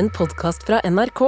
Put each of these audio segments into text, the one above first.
en podkast fra NRK.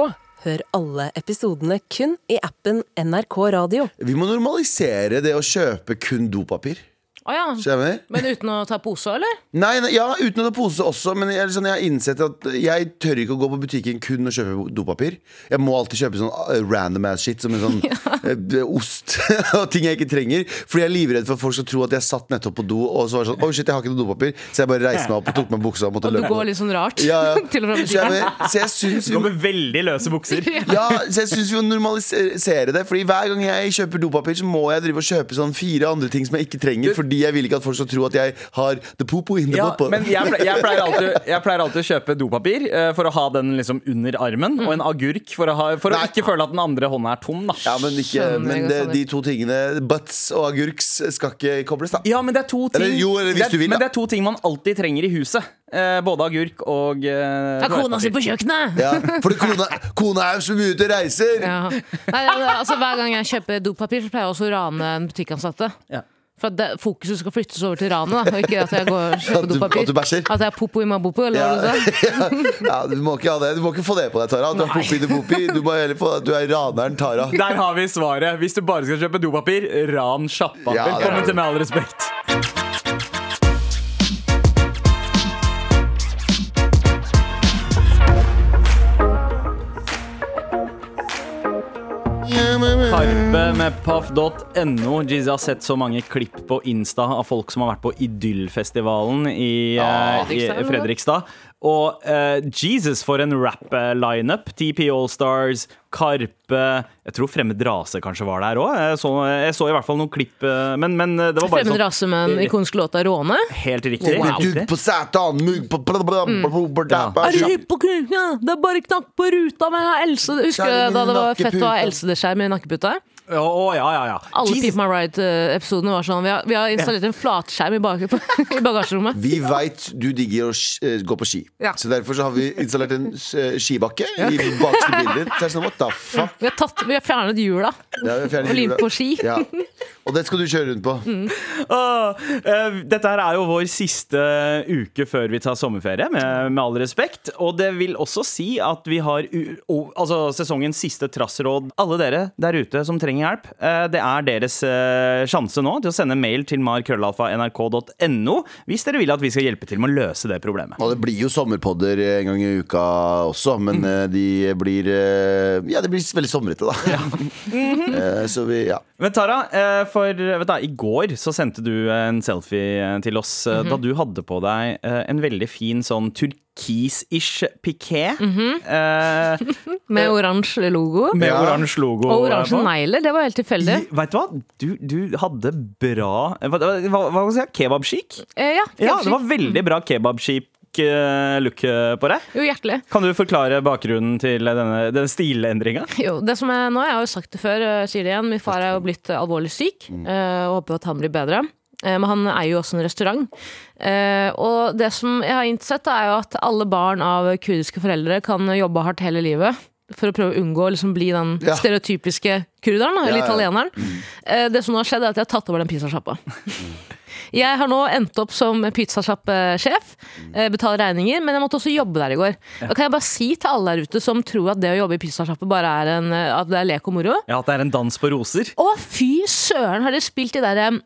Hør alle episodene kun i appen NRK Radio. Vi må normalisere det å kjøpe kun dopapir. Å ja. Skjønner? Men uten å ta pose, eller? Nei, nei, ja, uten å ta pose også, men jeg, sånn, jeg har innsett at jeg tør ikke å gå på butikken kun og kjøpe dopapir. Jeg må alltid kjøpe sånn uh, random ass shit, som en sånn ja. ost og ting jeg ikke trenger. Fordi jeg er livredd for at folk skal tro at jeg satt nettopp på do, og så var det sånn Oi, shit, jeg har ikke noe dopapir. Så jeg bare reiste meg opp og tok på meg buksa og måtte Og du løpe. går litt sånn rart ja, ja. til og fra butikken. jeg, så jeg syns vi Gå med veldig løse bukser. ja, så jeg synes vi må normalisere det. Fordi hver gang jeg kjøper dopapir, så må jeg drive og kjøpe sånn fire andre ting som jeg ikke trenger. Fordi jeg vil ikke at folk skal tro at jeg har the popo in the Ja, popo. men jeg, ple- jeg, pleier alltid, jeg pleier alltid å kjøpe dopapir uh, for å ha den liksom under armen, og en agurk for, å, ha, for å ikke føle at den andre hånda er tom. Da. Ja, men, ikke, men det, de to tingene, butts og agurks, skal ikke kobles, da. Ja, men det er to ting Eller jo, eller hvis det du vil, da. Men det er to ting man alltid trenger i huset. Eh, både agurk og eh, Ja, kona si på kjøkkenet! Ja, for kona, kona er jo så mye ute og reiser! Ja. Nei, altså, hver gang jeg kjøper dopapir, så pleier jeg også å rane en butikkansatte. Ja. For at det, fokuset skal flyttes over til ranet, da, og ikke at jeg går og At kjøper du- dopapir. at du bæsjer. At jeg er popo i mabopo, eller hva du sa. Ja, ja, du, må ikke ha det. du må ikke få det på deg, Tara. Du er popi de popi. Du må heller få at du er raneren Tara. Der har vi svaret. Hvis du bare skal kjøpe dopapir, ran sjappa. Ja, Velkommen til Med all respekt. Karpe med paff.no. Jizzy har sett så mange klipp på Insta av folk som har vært på Idyllfestivalen i, ja, i Fredrikstad. Og uh, Jesus, for en rap-lineup. TP Allstars, Karpe Jeg tror Fremmed rase kanskje var der òg. Jeg, så- jeg så i hvert fall noen klipp, eh, men, men det var bare Fremmed sånn rase med den ikonske låta 'Råne'. Helt riktig. Wow. dugg på satan, mugg på bla, bla, bla, bla, bla, Ja. Er du hypp på kuken? Det er bare knakk på ruta med Else Husker du da det var fett å ha. Else-deskjerm i nakkeputa? Å, å, ja, ja, ja. Alle Jesus. Peep My Ride-episodene var sånn. Vi har, vi har installert en flatskjerm i, i bagasjerommet. Vi veit du digger å eh, gå på ski, Ja. så derfor så har vi installert en eh, skibakke i bakste bilder. Så er det sånn, what the fuck? Vi har, tatt, vi har fjernet hjula Ja, vi har fjernet og limt på ski. Ja. Og det skal du kjøre rundt på. Mm. Og, uh, dette her er jo vår siste uke før vi tar sommerferie, med, med all respekt. Og det vil også si at vi har u o, altså, sesongens siste trassråd. Alle dere der ute som trenger hjelp, uh, det er deres eh, sjanse nå til å sende mail til markrøllalfa.nrk.no hvis dere vil at vi skal hjelpe til med å løse det problemet. Og det blir jo sommerpodder en gang i uka også, men Mm. eh, de blir eh, Ja, det blir veldig somrete, da. Eh, Så vi, ja. Men Tara, eh, for vet du, i går så sendte du en selfie eh, til oss eh, da du hadde på deg eh, en veldig fin sånn turkis-ish piké. eh, Med oransje logo. med Ja. oransje logo. Og oransje negler. Det var helt tilfeldig. Veit Vet du hva? Du, du hadde bra Hva, hva, hva skal jeg si? Kebabskikk? Eh, ja, Ja, det var veldig bra kebabchic eh, look eh, på deg. Jo, hjertelig. Kan du forklare bakgrunnen til denne, denne stilendringa? Jo, det som er nå, jeg har jo sagt det før, sier det igjen, min far er jo blitt eh, alvorlig syk, eh, og håper at han blir bedre. Eh, Men han eier jo også en restaurant. Eh, Og det som jeg har innsett, er jo at alle barn av kurdiske foreldre kan jobbe hardt hele livet. For å prøve å unngå å liksom bli den Ja. stereotypiske kurderen, eller Ja, ja. italieneren. Eh, Det som nå har skjedd, er at jeg har tatt over den pizzasjappa. Jeg har nå endt opp som pizzasjappesjef, eh, betaler regninger, men jeg måtte også jobbe der i går. Da kan jeg bare si til alle der ute som tror at det å jobbe i pizzasjappe bare er en, eh, at det er lek og moro. Ja, at det er en dans på roser. Å, fy søren! Har dere spilt de der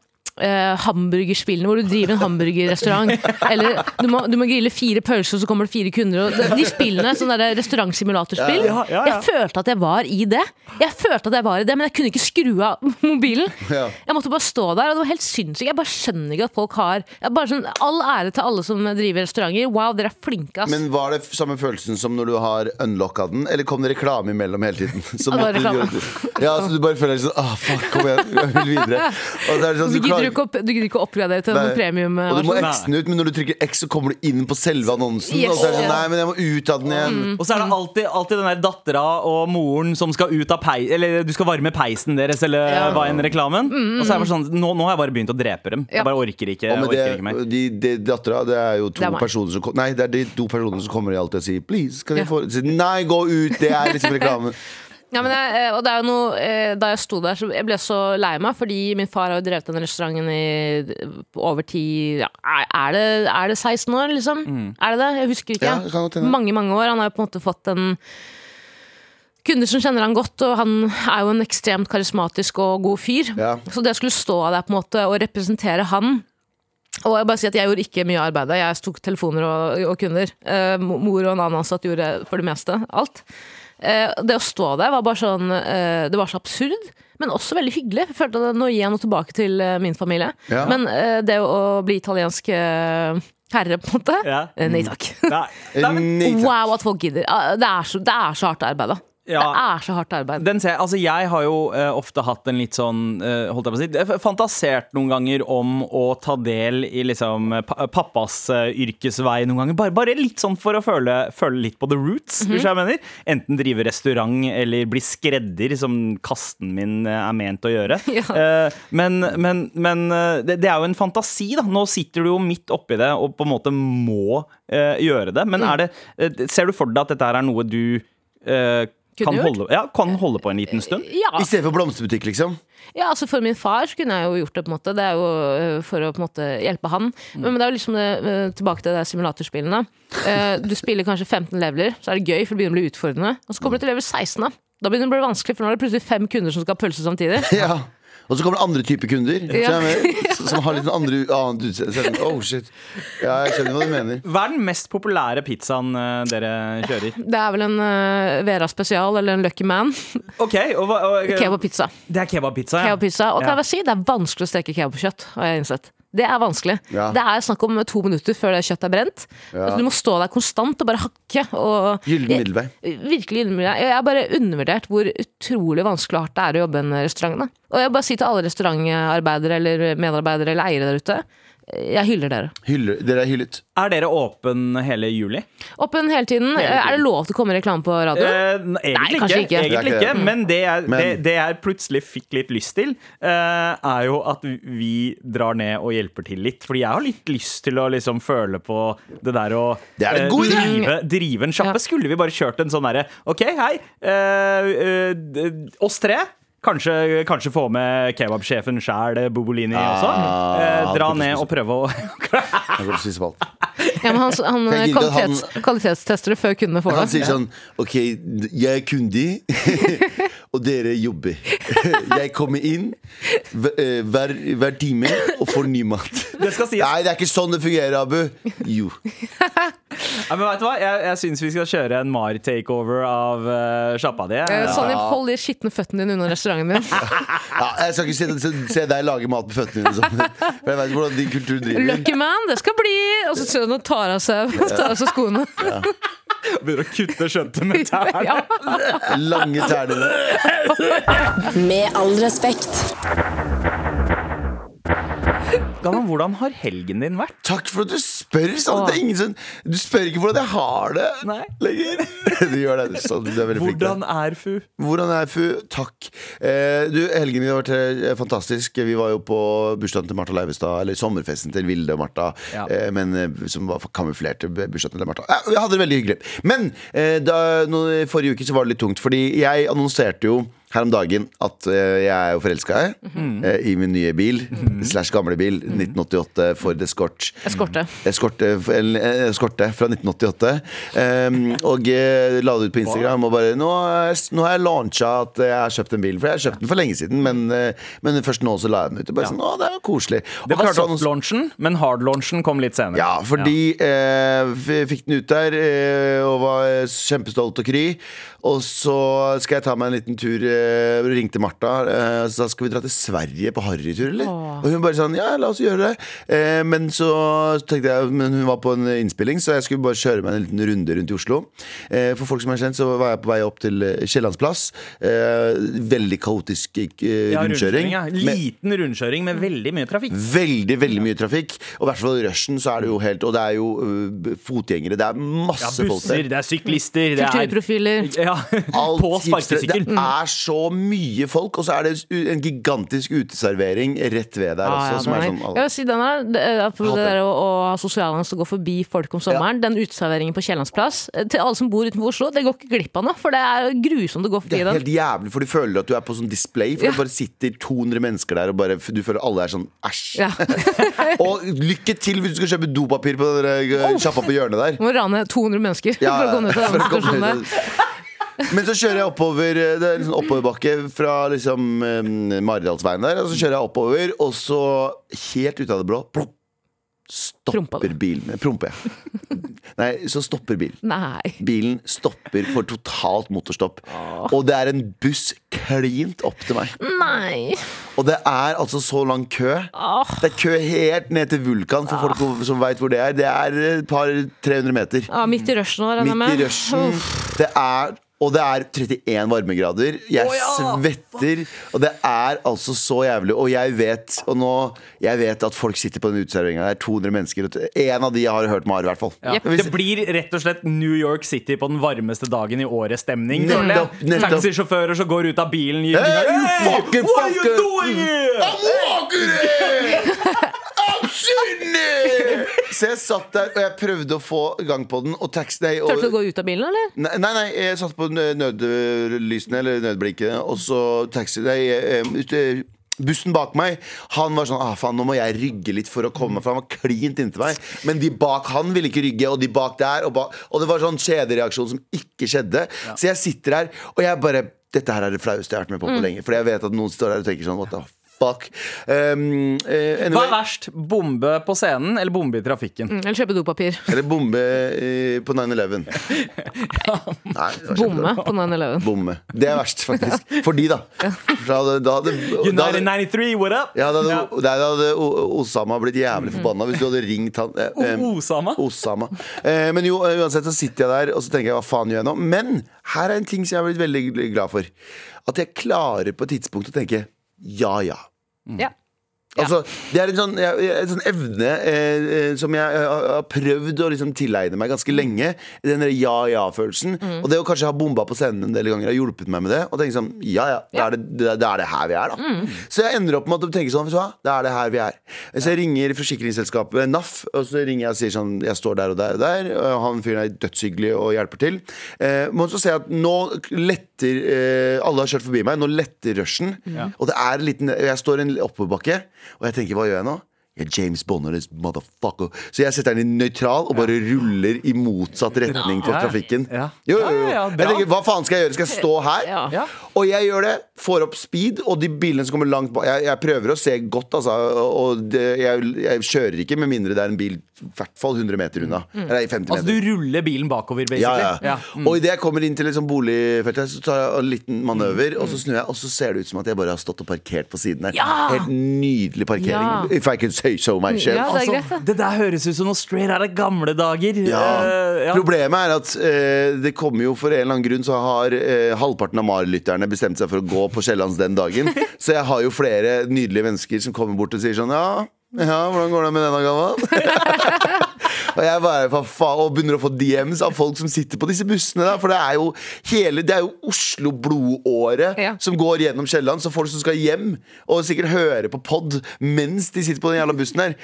eh, hamburgerspillene hvor du driver en hamburgerrestaurant? Eller du må, du må grille fire pølser, og så kommer det fire kunder. Og de, spillene, sånne der restaurantsimulatorspill. Ja, ja, ja. Jeg følte at jeg var i det. Jeg følte at jeg var i det, Men jeg kunne ikke skru av mobilen. Jeg måtte bare stå der, og det var helt sinnssykt. Jeg bare skjønner ikke at folk har jeg bare sånn, All ære til alle som driver restauranter. Wow, dere er flinke, ass. Men var det samme følelsen som når du har unlocka den, eller kom det reklame imellom hele tiden? Så Ja, det så du bare føler sånn ah, fuck, kom igjen, jeg vil videre. Og, det er sånn, du, gidder ikke opp, du gidder ikke å oppgradere til Nei. premium. og du må. X-en ut, men når du trykker X, så kommer du inn på selve annonsen. Yes. Og så er det sånn, nei, men jeg må ut av den igjen. Mm. Og så er det alltid, alltid den der dattera og moren som skal ut av peisen Eller du skal varme peisen deres, eller Ja. hva enn reklamen. Og så er det sånn nå, nå har jeg bare begynt å drepe dem. Ja. Jeg bare orker ikke. Og Jeg med ikke mer. de, de dattera, det er jo to Det er personer som Nei, det er de to personene som kommer i alltid og sier Please, kan jeg få Nei, gå ut! Det er liksom reklamen. Ja, men jeg, eh, og det er jo noe, eh, Da jeg sto der, så jeg ble så lei meg, fordi min far har jo drevet den restauranten i over ti ja, er, det, er det 16 år, liksom? Er det det? Jeg husker ikke. Ja, mange, mange år. Han har jo på en måte fått en kunder som kjenner han godt, og han er jo en ekstremt karismatisk og god fyr. Ja. Så det skulle stå der på en måte og representere han og jeg bare sier at jeg gjorde ikke mye arbeid. Jeg tok telefoner og, og kunder. Eh, mor og en annen ansatt gjorde for det meste alt. Eh, det å stå der var bare sånn eh, Det var så absurd, men også veldig hyggelig. Jeg følte at nå gir jeg noe tilbake til eh, min familie. Ja. Men det å bli italiensk herre, på en måte Ja. Nei takk. Nei, nei, men, Wow, at folk gidder. Ah, Det er så, det er så hardt arbeid, da. Ja. Det er så hardt arbeid. den ser, jeg- altså jeg har jo uh, ofte hatt en litt sånn uh, Holdt jeg på å si Fantasert noen ganger om å ta del i liksom pa pappas uh, yrkesvei noen ganger. Bare, bare litt sånn for å føle, føle litt på the roots, hvis jeg mener. Enten drive restaurant eller bli skredder, som kasten min er ment å gjøre. Ja. Men men, men det, det er jo en fantasi, da. Nå sitter du jo midt oppi det og på en måte må gjøre det. Men er det, ser du for deg at dette her er noe du kan holde, ja, kan holde på en liten stund? Ja, I stedet for blomsterbutikk, liksom. ja, altså For min far så kunne jeg jo gjort det. på en måte Det er jo øh, for å på en måte hjelpe han. Men, men det er jo liksom det, øh, tilbake til det simulatorspillene. Eh, du spiller kanskje 15 leveler, så er det gøy, for det begynner å bli utfordrende. Og så kommer du til level 16. Da Da begynner det å bli vanskelig, for nå er det plutselig fem kunder som skal ha pølse samtidig. Ja. Og så kommer det andre typer kunder Ja. som, som har litt andre annet utseende. Oh, shit. Ja, jeg skjønner hva du mener. Hva er den mest populære pizzaen eh, dere kjører? Det er vel en øh, Vera spesial eller en Lucky Man. Ok, og, hva- og, Kebabpizza. Det er kebabpizza, ja. Kebabpizza. Og kan Ja. jeg bare si, det er vanskelig å steke kebabkjøtt, har jeg innsett. Det er vanskelig. Ja. Det er snakk om to minutter før det kjøttet er brent. Altså, du må stå der konstant og bare hakke. Og Gyllen middelvei. Virkelig undervurdert. Jeg har bare undervurdert hvor utrolig vanskelig og hardt det er å jobbe i en restaurant. Da. Og jeg bare sier til alle restaurantarbeidere eller medarbeidere eller eiere der ute, jeg hyller dere. Hyller, dere er hyllet. Er dere åpen hele juli? Åpen hele tiden. Er det lov til å komme reklame på radio? Eh, egentlig kanskje ikke. ikke. Egentlig Det er ikke det. Men det jeg, Men- det, det jeg plutselig fikk litt lyst til, eh, er jo at vi drar ned og hjelper til litt. Fordi jeg har litt lyst til å liksom føle på det der å Det er en eh, god idé! drive, drive en sjappe. Ja. Skulle vi bare kjørt en sånn derre OK, hei. eh, eh, oss tre. Kanskje, kanskje få med kebabsjefen sjæl, Bobolini, også. Eh, dra ned og prøve å Han går til å spise på alt. Ja, men han, han, han- kvalitets, kvalitetstester det før kundene får det. Han sier sånn OK, jeg er kunde, og dere jobber. Jeg kommer inn hver, eh, hver, hver time og får ny mat. Det skal sies. Nei, det er ikke sånn det fungerer, Abu. Jo. Ja, men vet du hva? Jeg, jeg syns vi skal kjøre en Mar-takeover av uh, sjappa di. Eh, Sandeep, hold de skitne føttene dine unna restauranten din. Ja, jeg skal ikke se, se, deg lage mat med føttene dine. og sånn. For jeg vet hvordan din kultur driver. Lucky man, det skal bli Og så tar han av seg, skoene. Ja. Begynner å kutte skjøntet med tærne. Lange tærne. Med all respekt. Galvan, hvordan har helgen din vært? Takk for at du spør. Sånn. Det er ingen som, du spør ikke hvordan jeg har det Nei. lenger. Du gjør det. Så du er veldig flink. Hvordan er FU? Hvordan er FU? Takk. Eh, du, Helgen min har vært eh, fantastisk. Vi var jo på bursdagen til Martha Leivestad, eller sommerfesten til Vilde og Martha, Ja. eh, men eh, som var kamuflert til bursdagen til Martha. Ja, vi hadde det veldig hyggelig. Men eh, da, nå, forrige uke så var det litt tungt, fordi jeg annonserte jo her om dagen at eh, jeg er jo forelska mm. i min nye bil, slash gamle bil, 1988 Ford Escort. Eskorte. Eskorte, eskorte fra 1988. Um, og eh, la det ut på Instagram. Og bare nå, nå har jeg launcha at jeg har kjøpt en bil. For jeg har kjøpt den for lenge siden, men, eh, men først nå så la jeg den ut. Og bare sånn, å, det er jo koselig. Og Det var soft-launchen, men hard-launchen kom litt senere. ja, fordi eh, vi fikk den ut der eh, og var kjempestolt og kry. Og så skal jeg ta meg en liten tur. Eh, ringte Martha. Eh, så da skal vi dra til Sverige på harrytur, eller? Åh. Og hun bare sånn Ja, la oss gjøre det. Eh, men så tenkte jeg Men hun var på en innspilling, så jeg skulle bare kjøre meg en liten runde rundt i Oslo. Eh, for folk som er kjent, så var jeg på vei opp til Kiellandsplass. Eh, veldig kaotisk eh, Ja, rundkjøring. Ja. Med- Liten rundkjøring med veldig mye trafikk. Veldig, veldig mye trafikk. Og i hvert fall i rushen så er det jo helt Og det er jo fotgjengere. Det er masse Ja, folk busser, der. det er syklister, det er Kulturprofiler. ja, På sparkesykkel. Det er så mye folk, og så er det en gigantisk uteservering rett ved der Ah, også. ja, som sånn jeg vil si den er, det, det der å, å ha sosialangst og gå forbi folk om sommeren. Den uteserveringen på Kiellandsplass. eh, Til alle som bor utenfor Oslo, det går ikke glipp av noe. For det er grusomt å gå forbi Det forbi er den. helt jævlig, for du føler at du er på sånn display. For Ja. det bare sitter 200 mennesker der, og bare, du føler alle er sånn æsj. Ja. og lykke til hvis du skal kjøpe dopapir på den uh, sjappa på hjørnet der. Må rane 200 mennesker Ja, for å gå ned til den situasjonen der. Men så kjører jeg oppover Det er sånn oppoverbakke fra liksom um, Maridalsveien der. Og så kjører jeg oppover, og så helt ut av det blå plopp, Stopper bilen. Promper jeg. Nei, så stopper bilen. Nei. Bilen stopper for totalt motorstopp. Og det er en buss klint opp til meg. Nei. Og det er altså så lang kø. Åh. Det er kø helt ned til Vulkan, for folk som veit hvor det er. Det er et par 300 meter. Åh, midt i rushen Midt i rushen. Det er og det er 31 varmegrader. Jeg svetter. Og det er altså så jævlig. Og jeg vet Og nå Jeg vet at folk sitter på den uteserveringa. Det er 200 mennesker. En av de har hørt Mari, i hvert fall. Ja. Hvis, Det blir rett og slett New York City på den varmeste dagen i året-stemning. føler jeg. Nettopp, nettopp. Taxisjåfører som går ut av bilen Hey, you fucking what are you doing here? I'm walking here! I'm! Så jeg satt der, og jeg prøvde å få gang på den, og taxi nei, og, Klarte du å gå ut av bilen, eller? Nei, nei, nei, jeg satt på nø- nødlysene, eller nødblinkene, og så taxi Nei, eh, Bussen bak meg, han var sånn ah, faen, nå må jeg rygge litt for å komme meg For han var klint inntil meg. Men de bak han ville ikke rygge, og de bak der. Og, bak, og det var sånn kjedereaksjon som ikke skjedde. Så jeg sitter her, og jeg bare Dette her er det flaueste jeg har vært med på på lenge. Fordi jeg vet at noen står der og tenker sånn What the fuck? Um, eh, Hva er verst? Bombe på scenen eller bombe i trafikken? Mm, Eller kjøpe dopapir. eller bombe uh, på 9-11. Nei, Bomme på 9-11. Bomme. Det er verst, faktisk. For de, da. Da hadde, da hadde, da hadde, United 93, what up? ja, da hadde, Ja. der hadde Osama blitt jævlig forbanna hvis du hadde ringt han. eh, eh, Osama? Osama. Eh, men jo, eh, uansett så sitter jeg der og så tenker jeg hva faen gjør jeg nå? Men her er en ting som jeg har blitt veldig glad for. At jeg klarer på et tidspunkt å tenke ja ja. Ja. Altså, det er en sånn, en sånn evne eh, eh, som jeg eh, har prøvd å liksom tilegne meg ganske lenge. Den ja-ja-følelsen. Mm. Og det å kanskje ha bomba på scenen en del ganger har hjulpet meg med det. Og tenke sånn, ja ja, da er det, det, det er det her vi er, da. Mm. Så jeg ender opp med å tenke sånn, det er det her vi er. Så jeg ringer forsikringsselskapet NAF, og så ringer jeg og sier sånn, jeg står der og der og der. Og han fyren er dødshyggelig og hjelper til. Eh, men så ser jeg at nå letter eh, Alle har kjørt forbi meg, nå letter rushen. Og det er en liten Jeg står i en oppoverbakke, og jeg tenker, hva gjør jeg nå? Jeg er James Bonner, this motherfucker. Så jeg setter den i nøytral og bare ruller i motsatt retning for trafikken. Jo, jo, jo. Jeg tenker, hva faen skal jeg gjøre? Skal jeg stå her? Ja. Ja. Og jeg gjør det, får opp speed, og de bilene som kommer langt bak Jeg, jeg prøver å se godt, altså, og det, jeg, jeg kjører ikke med mindre det er en bil i hvert fall 100 meter unna. Eller 50 Altså du ruller bilen bakover, basically? Ja, ja. Mm. Og idet jeg kommer inn til liksom boligfeltet, så tar jeg en liten manøver, og så snur jeg, og så ser det ut som at jeg bare har stått og parkert på siden her. Ja! Helt nydelig parkering. Ja. If I can say so myself. Ja, det er Altså, greit, det. det der høres ut som noe straight out av gamle dager. Ja. Uh, ja. Problemet er at uh, det kommer jo for en eller annen grunn så har uh, halvparten av MAR-lytterne bestemt seg for å gå på Kiellands den dagen. Så jeg har jo flere nydelige mennesker som kommer bort og sier sånn Ja, ja hvordan går det med denne gammaen? og jeg bare faen, og begynner å få DMs av folk som sitter på disse bussene. Da, for det er jo hele Det er jo Oslo-blodåret Ja. som går gjennom Kielland. Så folk som skal hjem og sikkert høre på pod mens de sitter på den jævla bussen her,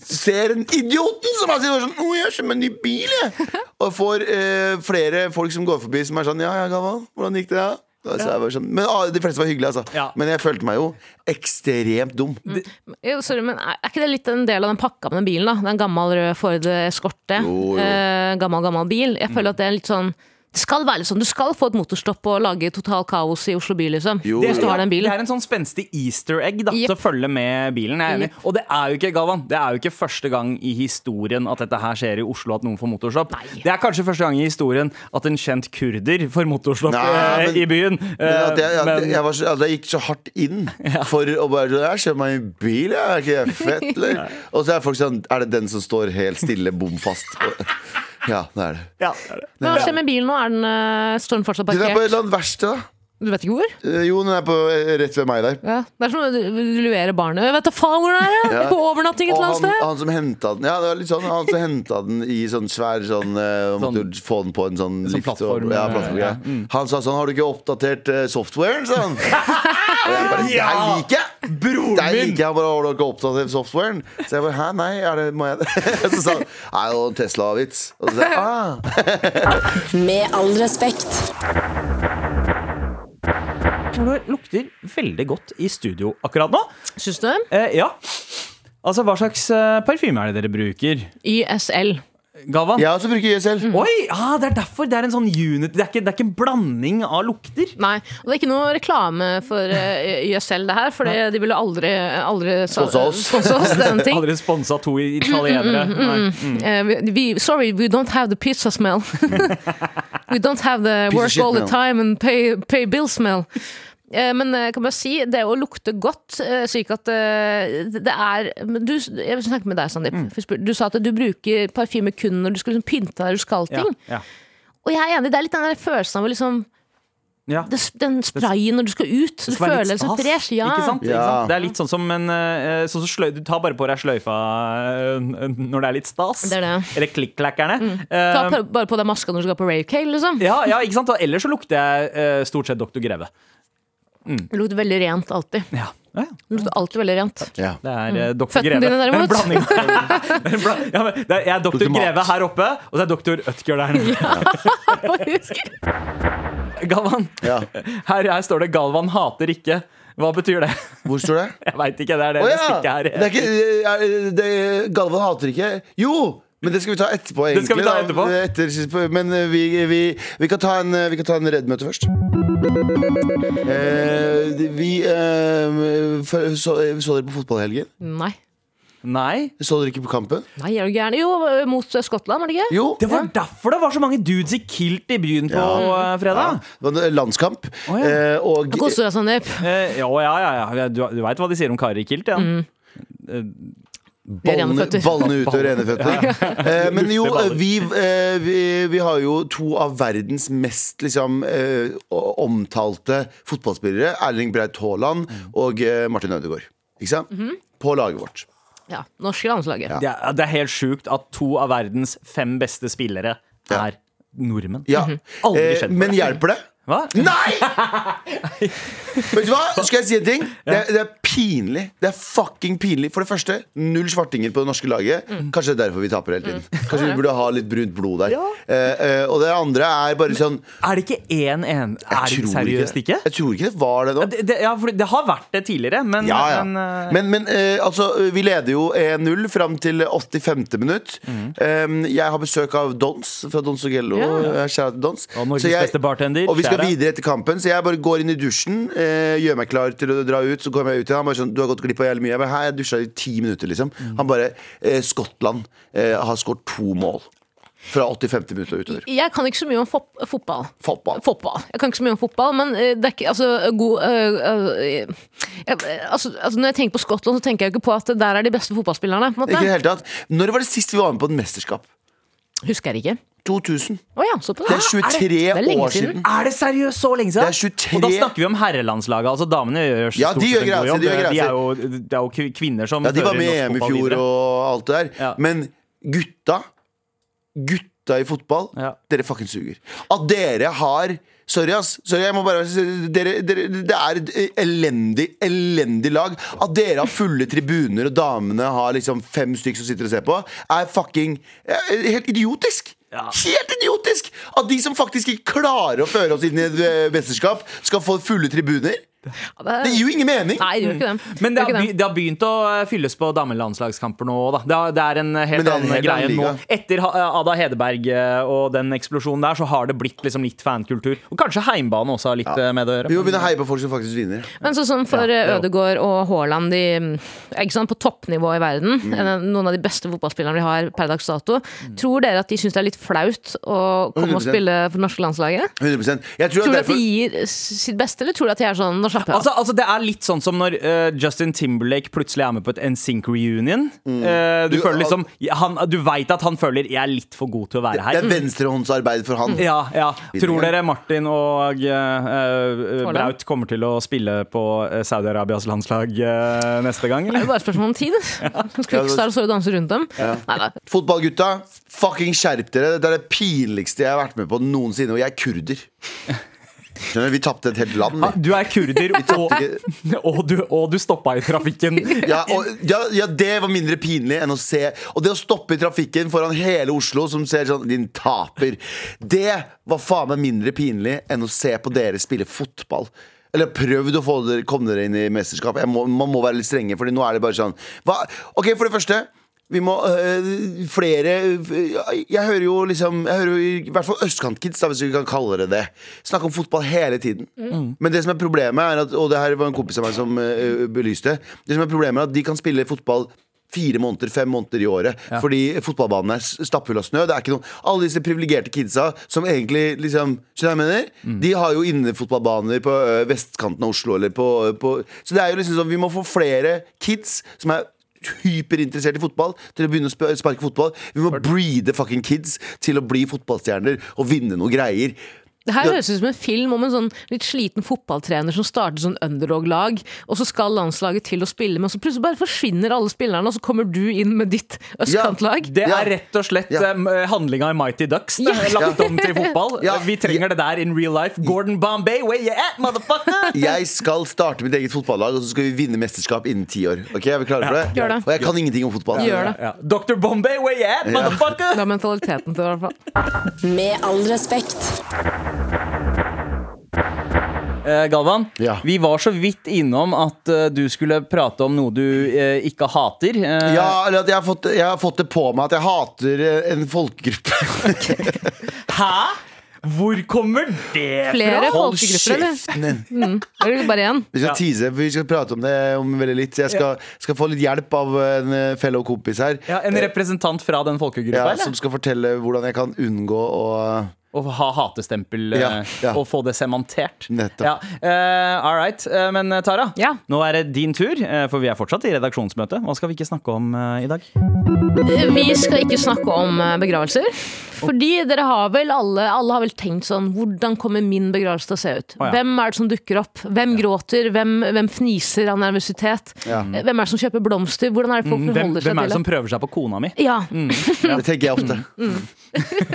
ser en idioten som har sittet sånn Å, jeg kjøper en ny bil, jeg! Og får eh, flere folk som går forbi som er sånn Ja, ja, Gavan, hvordan gikk det? Ja? Så jeg var sånn, men ah, de fleste var hyggelige, altså. Ja. Men jeg følte meg jo ekstremt dum. Jo, sorry, men er ikke det litt en del av den pakka med den bilen? da? Det er en gammel rød Ford Escorte. Jo, jo. Eh, gammel, gammel bil. Jeg føler at det er litt sånn Det skal være sånn, Du skal få et motorstopp og lage total kaos i Oslo by, liksom. Jo, Hvis du har den Det er en sånn spenstig easter egg da, Yep. til å følge med bilen. Jeg er enig. Og det er jo ikke Galvan, det er jo ikke første gang i historien at dette her skjer i Oslo, at noen får motorstopp. Nei. Det er kanskje første gang i historien at en kjent kurder får motorstopp Nei, eh, men- i byen. Men at jeg, men- jeg, så, jeg gikk så hardt inn for å bare Jeg kjøper meg en bil, jeg. Er ikke det fett, eller? Og så er folk sånn Er det den som står helt stille, bom fast? Ja, det er det. ja, det er det. Men hva skjer med bilen nå? Er den, eh, står den fortsatt Den er på et parkert? eller annet verksted, da. Du vet ikke hvor? Eh, Jo, den er på, eh, rett ved meg der. Ja. Det er som å levere barnet. Jeg vet da faen hvor det er! Ja. Ja. På overnatting et eller han, annet sted. han som henta den Ja, det var litt sånn Han som henta den i sånn svær sånn eh, og Måtte jo få den på en sånn, Sånn lift og- plattform, Ja, eh, plattform ja. ja. Han sa sånn Har du ikke oppdatert uh, softwaren? sa han. Og jeg bare ja! Der liker jeg! Broren der liker jeg bare Har du ikke oppdatert softwaren? Så jeg bare Hæ, nei, er det, må jeg det? Så sa han Nei, det var en Tesla-vits. Og så sa jeg ah. Med all respekt. Det lukter veldig godt i studio akkurat nå. Syns du? Eh, ja. Altså, Hva slags eh, parfyme er det dere bruker? YSL. Galvan? Jeg også bruker YSL. Oi, ah, Det er derfor det er en sånn unit. Det er ikke, det er ikke en blanding av lukter. Nei, og det er ikke noe reklame for uh, YSL, det her. For det- de ville aldri, aldri Sponsa oss. sponsa oss. Er ting. Aldri sponsa to italienere. Mm, Mm. Eh, Uh, vi, sorry, we don't have the pizza smell. we don't have the work all the time and pay, pay bill smell. Eh, Men jeg kan bare si, det å lukte godt, eh, slik at eh, det er du, Jeg vil snakke med deg, Sandeep. Mm. Du sa at du bruker parfyme kun når du skal liksom pynte deg eller du skal ting. ja, Og jeg er enig, det er litt den der følelsen av å liksom ja. det, Den sprayen når du skal ut. Du føler deg så fresh. Ja. Ikke sant? Ikke Ja. sant? Det er litt sånn som en sånn som sløy, Du tar bare på deg sløyfa når det er litt stas. Det er det. Eller klikk-klakkerne. Ta Eh, på- bare på deg maska når du skal på rave kale liksom. ja, ja, ikke sant? Og ellers så lukter jeg stort sett Dr. Greve. Det lukter veldig rent alltid. Ja. Ja, ja. Det lukter alltid veldig rent. Ja. Det er eh, Dr. Føttene Greve. dine, er derimot. blanding. Det er en ja, men det er, jeg er doktor Lukter mat. Greve her oppe, og så er doktor Ødger der nede. Galvan. Ja. Her, her står det 'Galvan hater ikke'. Hva betyr det? Hvor står det? Jeg veit ikke. Det er det Å det ja! stikket her. Det er ikke, er, det, Galvan hater ikke Jo! Men det skal vi ta etterpå, egentlig. Det skal vi ta da. Etter, men eh, vi, vi, vi kan ta en, vi kan ta en Redd-møte først. Eh, vi eh, for- så, så dere på fotballhelgen? Nei. Nei. Så dere ikke på kampen? Nei, er du gæren? Jo, mot Skottland, var det ikke? Jo. Det var derfor det var så mange dudes i kilt i byen på ja. fredag. Det var en landskamp. Oh, ja. eh, og Koser deg, Sandeep. Eh, ja, ja, ja, ja. Du, du veit hva de sier om karer i kilt? Ja. Rene ballene, ballene ute og rene føtter. Eh, men jo, vi, eh, vi, vi har jo to av verdens mest liksom, eh, omtalte fotballspillere. Erling Braut Haaland og eh, Martin Ødegaard. Ikke sant? Mhm. På laget vårt. Ja, Norske landslaget. Ja. Det, er, det er helt sjukt at to av verdens fem beste spillere Ja. er nordmenn. Ja. Aldri Eh, skjedd men hjelper det? Hva? Nei! Vet du hva? Skal jeg si en ting? Det, det er pinlig. Det er fucking pinlig. For det første, null svartinger på det norske laget. Kanskje det er derfor vi taper hele tiden. Kanskje vi burde ha litt brunt blod der. Eh, eh, og det andre er bare sånn Er det ikke én en, Er det seriøst ikke? Jeg tror ikke det var det nå. Ja, det, det, ja, for det har vært det tidligere, men, Ja, ja. men uh... Men, men eh, altså, vi leder jo 1-0 fram til 85. minutt. Um, jeg har besøk av Dons fra Dons Ogello. Ja. Ja. Dons. Og Norges Så jeg- beste bartender, Og vi skal kjære. videre etter kampen, så jeg bare går inn i dusjen, eh, gjør meg klar til å dra ut. Så kommer jeg ut til Han bare sånn Du har gått glipp av jævlig mye. Jeg bare, Hei, jeg dusja i ti minutter, liksom. Han bare eh, Skottland eh, har skåret to mål. Fra 85. minutter og utover. Jeg kan ikke så mye om fop fotball. Fotball. Fotball. Jeg kan ikke så mye om fotball, men eh, det er ikke altså, god øh, jeg, altså, altså, Når jeg tenker på Skottland, så tenker jeg jo ikke på at der er de beste fotballspillerne. På en Ikke i måte. det hele tatt. Når var det sist vi var med på et mesterskap? Husker jeg ikke. 2000. Oh ja. Det er 23 Det er år siden. siden. Er det seriøst så lenge siden? Det er 23 Og da snakker vi om herrelandslaget. Altså Damene gjør Ja, stort de gjør jobb. de gjør De er jo, det er jo kvinner som Ja, de var med i EM i fjor videre. og alt det der. Ja. Men gutta Gutta i fotball, Ja. dere fuckings suger. At dere har Sorry, ass. Sorry, jeg må bare dere, dere, Det er et elendig, elendig lag. At dere har fulle tribuner, og damene har liksom fem stykker som sitter og ser på, er fucking eh, helt idiotisk. Ja. Helt idiotisk! At de som faktisk ikke klarer å føre oss inn i et eh, mesterskap, skal få fulle tribuner. Ja, Det gir jo ingen mening. Nei, det gjør ikke det. Men det gjør har, det har begynt å eh, fylles på damelandslagskamper nå òg, da. Det, det er en eh, helt er en annen greie nå. Etter Ada Hedeberg eh, og den eksplosjonen der, så har det blitt liksom litt fankultur. Og kanskje heimbane også har litt ja. med det å gjøre. Vi må begynne å heie på folk som faktisk vinner. Men sånn som for Ja, det Ødegaard og Haaland, de er ikke sånn på toppnivå i verden, Mm. noen av de beste fotballspillerne vi har per dags dato, tror dere at de syns det er litt flaut å komme og 100%. spille for det norske landslaget? 100 Jeg tror, Tror du at at de gir sitt beste, eller tror du at de er sånn Når slappe av. Altså, altså Det er litt sånn som når uh, Justin Timberlake plutselig er med på et NSYNC reunion. Eh, du Du, føler liksom han, Du veit at han føler 'jeg er litt for god til å være her'. Det er venstrehåndsarbeid for han. Ja, ja. Tror dere Martin og uh, Braut kommer til å spille på Saudi-Arabias landslag neste gang, Det er jo bare et spørsmål om tid. Quickstar står og danser rundt dem. Ja. Fotballgutta, fucking skjerp dere. Det er det pinligste jeg har vært med på noensinne, og jeg er kurder. Vi tapte et helt land. vi. Du er kurder, og, og, du, og du stoppa i trafikken. Ja, og, ja, ja, det var mindre pinlig enn å se Og det å stoppe i trafikken foran hele Oslo som ser sånn Din taper. Det var faen meg mindre pinlig enn å se på dere spille fotball. Eller prøvd å få dere, komme dere inn i mesterskap. Jeg må, man må være litt strenge, Fordi nå er det bare sånn hva? Ok, for det første vi må øh, flere Jeg hører jo liksom Jeg hører jo i, hvert fall østkantkids, hvis vi kan kalle det det, snakke om fotball hele tiden. Men det som er problemet, er at Og det her var en kompis av meg som øh, belyste. Det som er problemet er at de kan spille fotball fire måneder, fem måneder i året. Fordi fotballbanen er stappfull av snø. Det er ikke noen Alle disse privilegerte kidsa som egentlig liksom Skjønner jeg mener? De har jo innefotballbaner på ø, vestkanten av Oslo eller på, på Så det er jo liksom sånn Vi må få flere kids som er hyperinteressert i fotball, til å begynne å sp- sparke fotball. Vi må breede fucking kids til å bli fotballstjerner og vinne noe greier. Det her Ja. høres ut som en film om en sånn litt sliten fotballtrener som starter sånn underdog-lag, og så skal landslaget til å spille, men så plutselig bare forsvinner alle spillerne, og så kommer du inn med ditt østkantlag. Det er rett og slett Ja. eh, handlinga i Mighty Ducks. Det er lagt om til fotball. Ja. Vi trenger det der in real life. Gordon Bombay, where you at, motherfucker? Jeg skal starte mitt eget fotballag, og så skal vi vinne mesterskap innen ti år. Ok, Er vi klare for det? Gjør det. Og jeg kan ingenting om fotball. Gjør det. Ja. Dr. Bombay, where you at, motherfucker? Det er mentaliteten til det, i hvert fall. Med all respekt. Eh, Galvan, Ja. vi var så vidt innom at eh, du skulle prate om noe du eh, ikke hater. Eh, Ja, eller at jeg har, fått, jeg har fått det på meg at jeg hater eh, en folkegruppe. Hæ? Hvor kommer det Flere fra? Hold folkegrupper, eller? kjeften din! Eller bare én? Vi skal Ja. tease, for vi skal prate om det om veldig litt. Så jeg skal, skal få litt hjelp av en eh, fellow kompis her. Ja, en representant fra den folkegruppa, Ja, eller? som skal fortelle hvordan jeg kan unngå å Å ha hatestempel eh, Ja, ja. og få det sementert. Nettopp. Ja. Uh, all right. Uh, men eh, Tara, Ja. nå er det din tur, uh, for vi er fortsatt i redaksjonsmøte. Hva skal vi ikke snakke om eh, i dag? Vi skal ikke snakke om eh, begravelser. Fordi dere har vel alle Alle har vel tenkt sånn Hvordan kommer min begravelse til å se ut? Oh, ja. Hvem er det som dukker opp? Hvem gråter? Hvem, hvem fniser av nervøsitet? Ja. Eh, Hvem er det som kjøper blomster? Hvordan er det folk Mm, Hvem, til det? hvem er det som prøver seg på kona mi? Ja. Det tenker jeg ofte. Mm.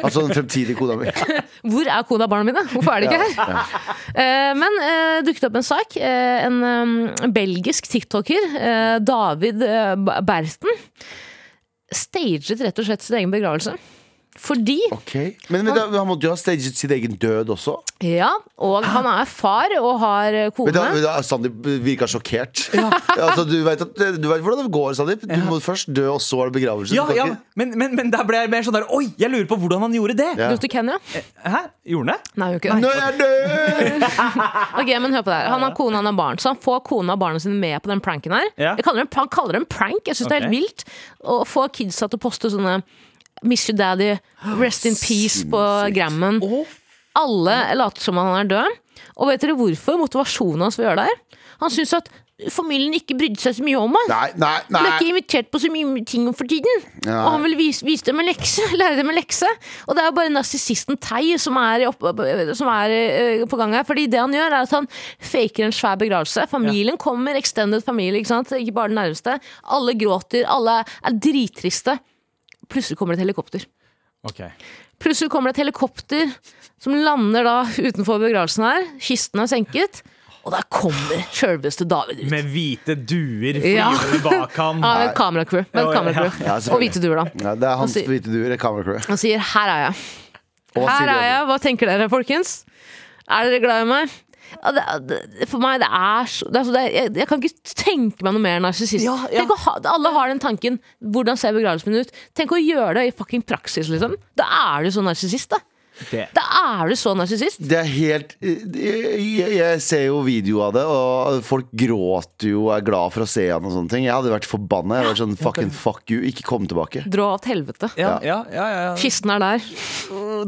Altså den fremtidige kona mi. Hvor er kona og barna mine? Hvorfor er de ikke her? Eh, Men uh, dukket opp en sak. Uh, en um, belgisk tiktoker, uh, David Berten, staget rett og slett sin egen begravelse. Fordi okay. Men, men da, han måtte jo ha staget sin egen død også. Ja, og han er far og har eh, kone. vet du, Sandeep virka sjokkert. altså, du vet at, du vet hvordan det går, Sandeep. Du må først dø, og så er det begravelse. Ja, ja, men, men, men der ble jeg mer sånn der Oi, jeg lurer på hvordan han gjorde det! Ja. Dro til Kenya? Hæ? Gjorde han det? Nei, jo ikke det. Nå er jeg død! Ok, men hør på det her. Han har kone, han har barn. Så han får kona og barna sine med på den pranken her. Ja. Jeg kaller det, en- han kaller det en prank. Jeg syns det er helt vilt. Å få kidsa til å poste sånne Miss you daddy, rest in peace på Grammen. Alle later som han er død. Og vet dere hvorfor motivasjonen hans for å gjøre det her? Han syns at familien ikke brydde seg så mye om han. Nei, nei, Han ble ikke invitert på så mye ting for tiden. Ja. Og han ville vise, vise dem en lekse. Lære dem en lekse. Og det er jo bare narsissisten Tei som er, opp, som er eh, på gang her. Fordi det han gjør, er at han faker en svær begravelse. Familien kommer, extended familie, ikke sant. Ikke bare den nærmeste. Alle gråter, alle er drittriste. Plutselig kommer det et helikopter. Okay. Plutselig kommer det et helikopter som lander da utenfor begravelsen her. Kisten er senket. Og der kommer sjølveste David ut. Med hvite duer Ja. flyvende bak ham. Ja, med kameracrew. Med et Ja, og hvite duer, da. Ja, det er hans Han sier- hvite duer, kameracrew. Han sier 'her er jeg'. Her er jeg, hva tenker dere, folkens? Er dere glad i meg? For meg, det er så, det er så det, er- jeg, jeg kan ikke tenke meg noe mer narsissist. Ja, ja. Ha- Alle har den tanken. Hvordan ser begravelsen min ut? Tenk å gjøre det i fucking praksis, liksom. Da er du så narsissist, da. Det. Da er du så narsissist. Det er helt jeg, jeg ser jo video av det, og folk gråter jo og er glad for å se han og sånne ting. Jeg hadde vært forbanna. Jeg hadde vært sånn fucking fuck you, ikke kom tilbake. Dra til helvete. Ja, ja, ja, ja. Kisten er der.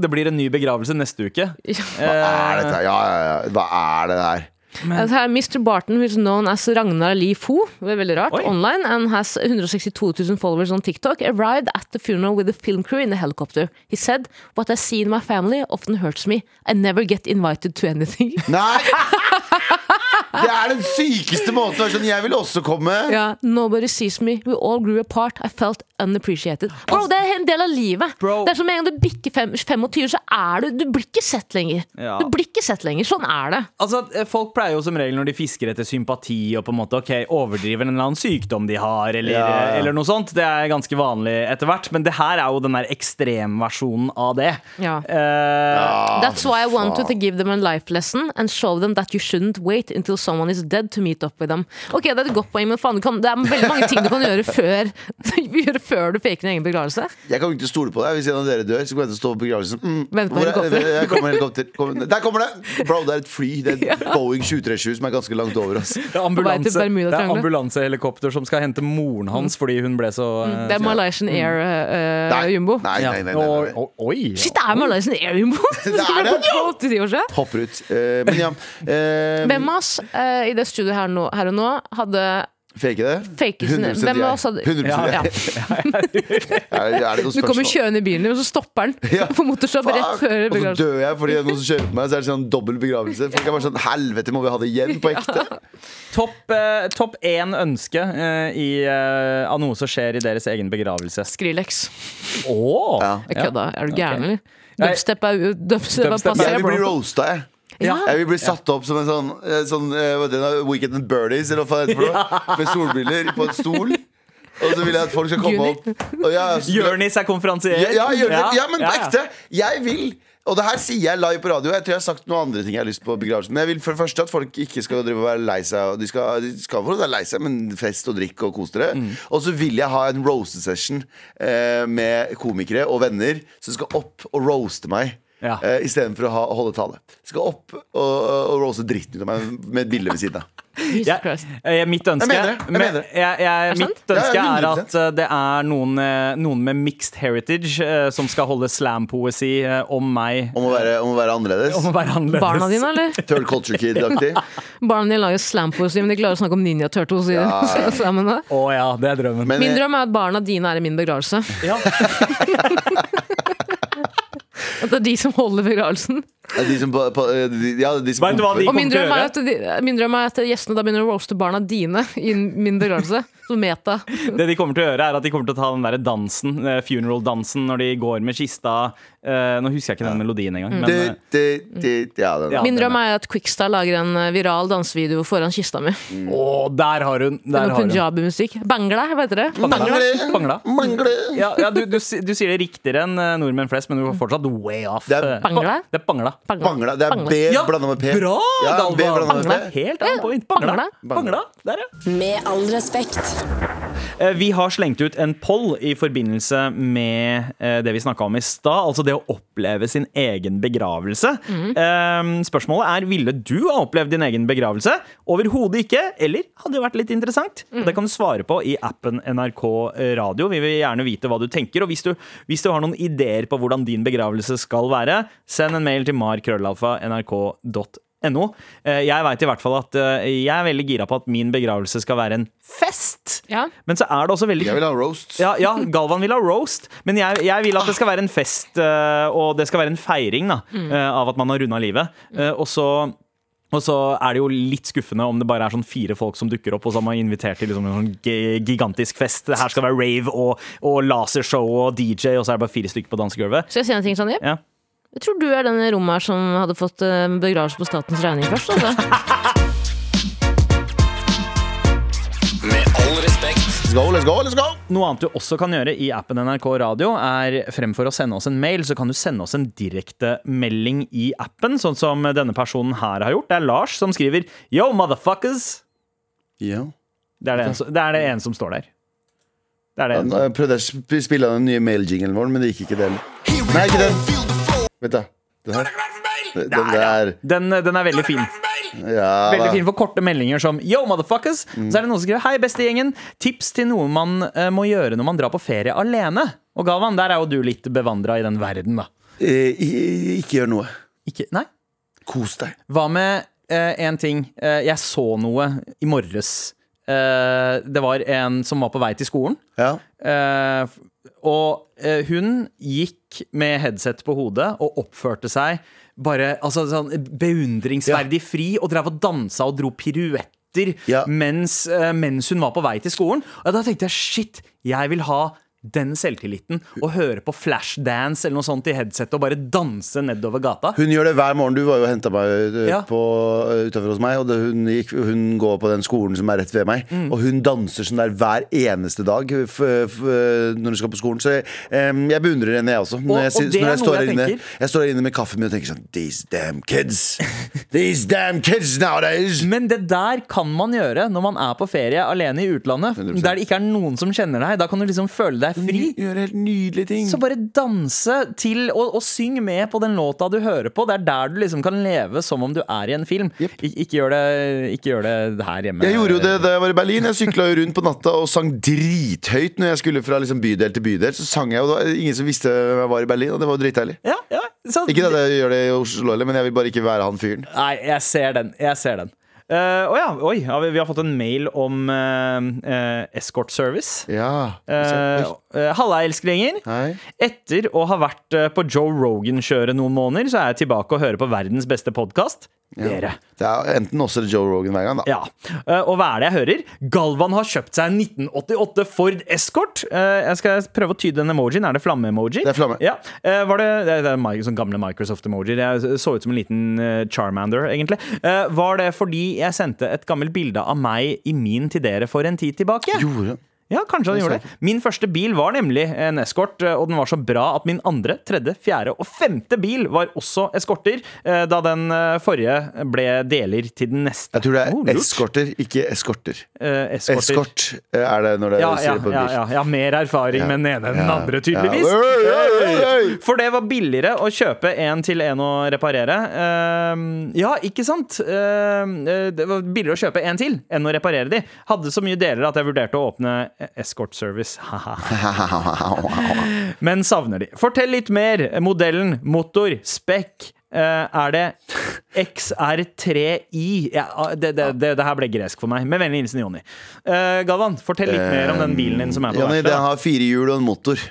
Det blir en ny begravelse neste uke. Hva er dette? Ja, ja, ja. Hva er det der? Uh, her, Mr. Barton, who's known as Ragnar Li Fo, er veldig rart, Oi. online, and has 162 000 followers on TikTok, arrived at the funeral with the film crew in a helicopter. He said, What I see in my family often hurts me. I never get invited to anything. Nei! Det er den sykeste måten sånn Jeg vil også komme. Ja, Nobody sees me. We all grew apart. I felt unappreciated. Bro, det er en del av livet. Bro. Det er som en gang du bikker fem, 25, så er du Du blir ikke sett lenger. Ja. Du blir ikke sett lenger. Sånn er det. Altså, eh, Folk pleier jo som regel når de fisker etter sympati og på en måte, ok, overdriver en eller annen sykdom de har, eller, Ja, ja. eller noe sånt. Det er ganske vanlig etter hvert. Men det her er jo den der ekstremversjonen av det. Ja. Eh, That's why I wanted to give them a life lesson and show them that you shouldn't wait until someone is dead to meet up with them. Ok, Det er et godt poeng, men faen, kan, det er veldig mange ting du kan gjøre før, gjøre før du faker din egen begravelse. Jeg kan ikke stole på deg. Hvis en av dere dør, så kommer jeg til å stå på begravelsen. Mm, Vent på hvor er- helikopter. Jeg kommer helikopter. Kom- Der kommer det! Bro, det er et fly. Det er et Boeing 737 som er ganske langt over oss. det er, ambulanse, er ambulansehelikopter som skal hente moren hans fordi hun ble så eh, Det er Malaysian Air uh, Nei, Jumbo. nei, ja. nei, nei, nei, nei. Og- og- Oi! Shit, det er Malaysian Air Jumbo! Det er det! For 80 år siden. Hopper ut. Uh, men ja. Uh, Hvem av oss eh, i det studioet her, nå, her og nå hadde Fake det? Fake sin 100% Hvem av oss hadde 100% ja, ja. Er, er det noe Du kommer kjørende i bilen og så stopper den Ja. på motorstopp rett før begravelsen. Og så dør jeg fordi det er noen som kjører på meg. Så er det sånn dobbel begravelse. Folk er bare sånn Helvete, må vi ha det igjen på ekte? Topp eh, top én ønske eh, i, eh, av noe som skjer i deres egen begravelse. Skrillex. Åh Ja. Jeg kødda. Er du gæren, Ok. eller? Nei. Dubstep er, dubstep er passé, Jeg vil bli roasta, jeg. Ja. Jeg vil bli satt opp som en sånn, eh, sånn uh, det, Weekend and Birdies, eller hva det heter Ja. Med solbriller på en stol. Og så vil jeg at folk skal komme opp. Jonis er konferansier. Ja, ja, ja, men på ekte. Jeg vil og det her sier jeg live på radio. Jeg tror jeg har sagt noen andre ting jeg har lyst på begravelsen. Men jeg vil for det første at folk ikke skal drive og være lei seg. De skal, de skal være lei seg, men fest og drikk og kos dere. Mm. Og så vil jeg ha en roaste session eh, med komikere og venner som skal opp og roaste meg. Ja. Uh, Istedenfor å ha, holde tale. Skal opp og, og rose dritten ut av meg med et bilde ved siden av. Ja, eh, mitt ønske, Jeg mener det, jeg mener det. jeg- jeg- mitt ønske Ja, ja, er at eh, det er noen, noen med mixed heritage som skal holde slampoesi eh, om meg. Om å være, om å være annerledes. Om å være annerledes. Barna dine, eller? Third culture kid-aktig. Barna dine lager slampoesi, men de klarer å snakke om Ninja Turtles i slammene. Oh, ja, det er drømmen. Men, Min drøm er at barna dine er i min begravelse. ja. At det er de som holder begravelsen. de som, på, på, de, ja, de som Vet du hva de- Og min kommer til å drøm, er gjøre? at de, min drøm er at gjestene da begynner å roaste barna dine i min begravelse. Som meta. Det de kommer til å gjøre, er at de kommer til å ta den der dansen, eh, funeral-dansen, når de går med kista. Eh, nå husker jeg ikke den melodien engang. Men, Du, eh, ja, Ja. Min om er at Quickstar lager en eh, viral dansevideo foran kista mi. å, der har hun! Der har punjabi-musikk. Bangla, hva heter det? Bangla. Bangla. Bangla. Ja, ja du, du, du sier det riktigere enn nordmenn flest, men du er fortsatt way off. Det er Bangla? Det er Bangla. Bangla. Det er B blanda med P. Bra, Ja, Galvan! B med P. Helt on point. Bangla. Bangla. Bangla. Der, ja. Med all respekt. Uh, Vi har slengt ut en poll i forbindelse med uh, det vi snakka om i stad. Altså det å oppleve sin egen begravelse. Eh, Spørsmålet er ville du ha opplevd din egen begravelse. Overhodet ikke, eller hadde det vært litt interessant? Mm. Det kan du svare på i appen NRK Radio. Vi vil gjerne vite hva du tenker. Og hvis du, hvis du har noen ideer på hvordan din begravelse skal være, send en mail til markrøllalfa.nrk.no. Eh, Jeg veit i hvert fall at eh, jeg er veldig gira på at min begravelse skal være en fest. Ja. Men så er det også veldig Jeg vil ha roast. ja, ja, Galvan vil ha roast, men jeg, jeg vil at det skal være en fest, eh, og det skal være en feiring da, mm. av at man har runda livet. Eh, Og så og så er det jo litt skuffende om det bare er sånn fire folk som dukker opp, og så har man invitert til liksom en sånn gigantisk fest. Det her skal være rave og, og lasershow og DJ, og så er det bare fire stykker på dansegulvet. Skal jeg si en ting, Sandeep. Ja. Jeg tror du er den i rommet her som hadde fått eh, begravelse på statens regning først. Altså. Med all respekt. Let's go, let's go, let's go! Noe annet du også kan gjøre i appen NRK Radio, er fremfor å sende oss en mail, så kan du sende oss en direktemelding i appen, sånn som denne personen her har gjort. Det er Lars som skriver Yo, motherfuckers! Ja. Det er det, en, det er det en som står der. Det er det en. Jeg prøvde å spille av den nye mail-jinglen vår, men det gikk ikke det heller. Nei, ikke den. Vent, da. Den her. Den der. Den, den er veldig fin. Ja, Veldig fin for korte meldinger som Yo, motherfuckers! Så er det noen som skriver Hei, beste gjengen. Tips til noe man eh, må gjøre når man drar på ferie alene. Og Galvan, der er jo du litt bevandra i den verden, da. Eh, i- Ikke gjør noe. Ikke, nei? Kos deg. Hva med én en ting. Eh, jeg så noe i morges. Eh, det var en som var på vei til skolen. Ja. Eh, og eh, hun gikk med headset på hodet og oppførte seg bare altså, sånn beundringsverdig fri og drev og dansa og dro piruetter Ja. mens, eh, mens hun var på vei til skolen. Og da tenkte jeg shit, jeg vil ha den selvtilliten Å høre på flashdance eller noe sånt i headsetet og bare danse nedover gata. Hun gjør det hver morgen. Du var jo og henta meg uh, Ja. på, uh, utenfor hos meg. Og det, hun, gikk, hun går på den skolen som er rett ved meg. Mm. Og hun danser sånn der hver eneste dag f, når hun skal på skolen. Så jeg, um, jeg beundrer henne, jeg også. Når jeg, og det når jeg, står jeg inne, jeg står her inne med kaffen min og tenker sånn These damn kids! These damn kids nowadays! Men det der kan man gjøre når man er på ferie alene i utlandet. 100%. Der det ikke er noen som kjenner deg. Da kan du liksom føle deg fri. Gjør helt nydelige ting. Så bare danse til og, og syng med på den låta du hører på. Det er der du liksom kan leve som om du er i en film. Yep. Ik ikke, gjør det, ikke gjør det her hjemme. Jeg gjorde jo det da jeg var i Berlin. Jeg sykla rundt på natta og sang drithøyt når jeg skulle fra liksom bydel til bydel. Så sang jeg, og det var ingen som visste hvem jeg var i Berlin, og det var jo dritdeilig. Ja, ja, Ikke at jeg gjør det i Oslo heller, men jeg vil bare ikke være han fyren. Nei, jeg ser den. Jeg ser den. Eh, oh ja, oi, ja, vi, vi har fått en mail om uh, escort service. Ja. Uh, Halla, elsklinger. Etter å ha vært på Joe Rogan-kjøret noen måneder, så er jeg tilbake og hører på verdens beste podkast. Dere. Det er enten oss eller Joe Rogan hver gang, da. Ja. Eh, og hva er det jeg hører? Galvan har kjøpt seg en 1988 Ford Escort. Eh, jeg skal prøve å tyde den emojien. Er det flamme-emoji? Det er flamme. Ja. Eh, var det, det er, sånn gamle Microsoft-emojier. Jeg så ut som en liten Charmander, egentlig. Var det fordi jeg sendte et gammelt bilde av meg i min til dere for en tid tilbake? Gjorde Ja, kanskje han gjorde det. Min første bil var nemlig en eskort, eh, og den var så bra at min andre, tredje, fjerde og femte bil var også eskorter, eh, da den eh, forrige ble deler til den neste. Jeg tror det er oh, eskorter, ikke eskorter. Eh, eskorter. Eskort er det når det Ja, sier ja, på bil. ja, ja, mer erfaring med den ene enn den Ja. andre, tydeligvis. Ja. For det var billigere å kjøpe en til en å reparere. Ja, ikke sant? Det var billigere å kjøpe en til enn å reparere de. Hadde så mye deler at jeg vurderte å åpne Escort Service. Men savner de. Fortell litt mer. Modellen, motor, spekk. Eh, er det XR3i? Ja, det, det, det, det her ble gresk for meg. Med vennlig hilsen Jonny. Uh, Galvan, fortell litt mer om den bilen din som er på Jonny, den har fire hjul og en motor.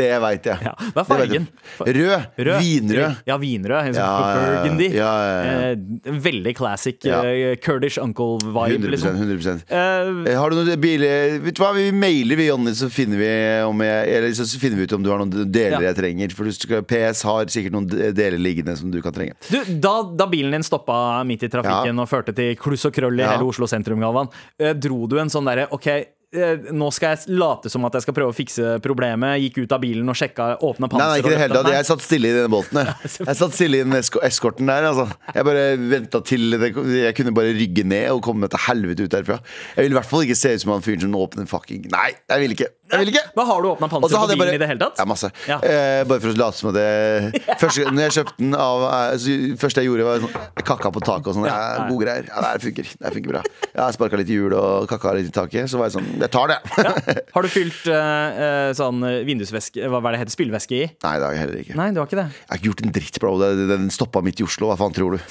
Det veit jeg. Ja, hva er fargen? Rød. Rød. Vinrød. Ja, vinrød. Sånn Ja, burgundy. Eh, veldig classic eh, Kurdish uncle-vibe, 100, liksom. 100%. Eh, Eh, Har du noen biler Vet du hva, Vi mailer vi Jonny, så finner vi, om jeg, eller så finner vi ut om du har noen deler jeg trenger. For PS har sikkert noen deler liggende som du kan trenge. du, da, da bilen din stoppa midt i trafikken og førte til kluss og krøll i Ja. hele Oslo sentrum, Galvan, eh, dro du en sånn derre OK, eh, nå skal jeg late som at jeg skal prøve å fikse problemet. Gikk ut av bilen og sjekka, åpna Nei, nei, ikke det hele tatt. Jeg satt stille i denne båten. Jeg, jeg satt stille i den esko eskorten der. Altså. Jeg bare venta til det, Jeg kunne bare rygge ned og komme meg til helvete ut derfra. Jeg vil i hvert fall ikke se ut som han fyren som åpner fucking Nei, jeg vil ikke! Jeg vil ikke! Da Har du åpna panseret på bilen bare- i det hele tatt? Ja, masse. Ja. Eh, bare for å late som at det Første når jeg kjøpte den av altså, Første jeg gjorde, var sånn kakka på taket og sånn. Ja, Ja. gode greier. Ja, det her funker. Det her funker bra. Jeg sparka litt i hjul og kakka litt i taket. Så var jeg sånn Jeg tar det. Har du fylt eh, sånn vindusvæske Hva er det heter? Spylevæske i? Nei, det har jeg heller ikke. Nei, du har ikke det. Jeg har ikke gjort en dritt, bro. Den stoppa midt i Oslo. Hva faen tror du?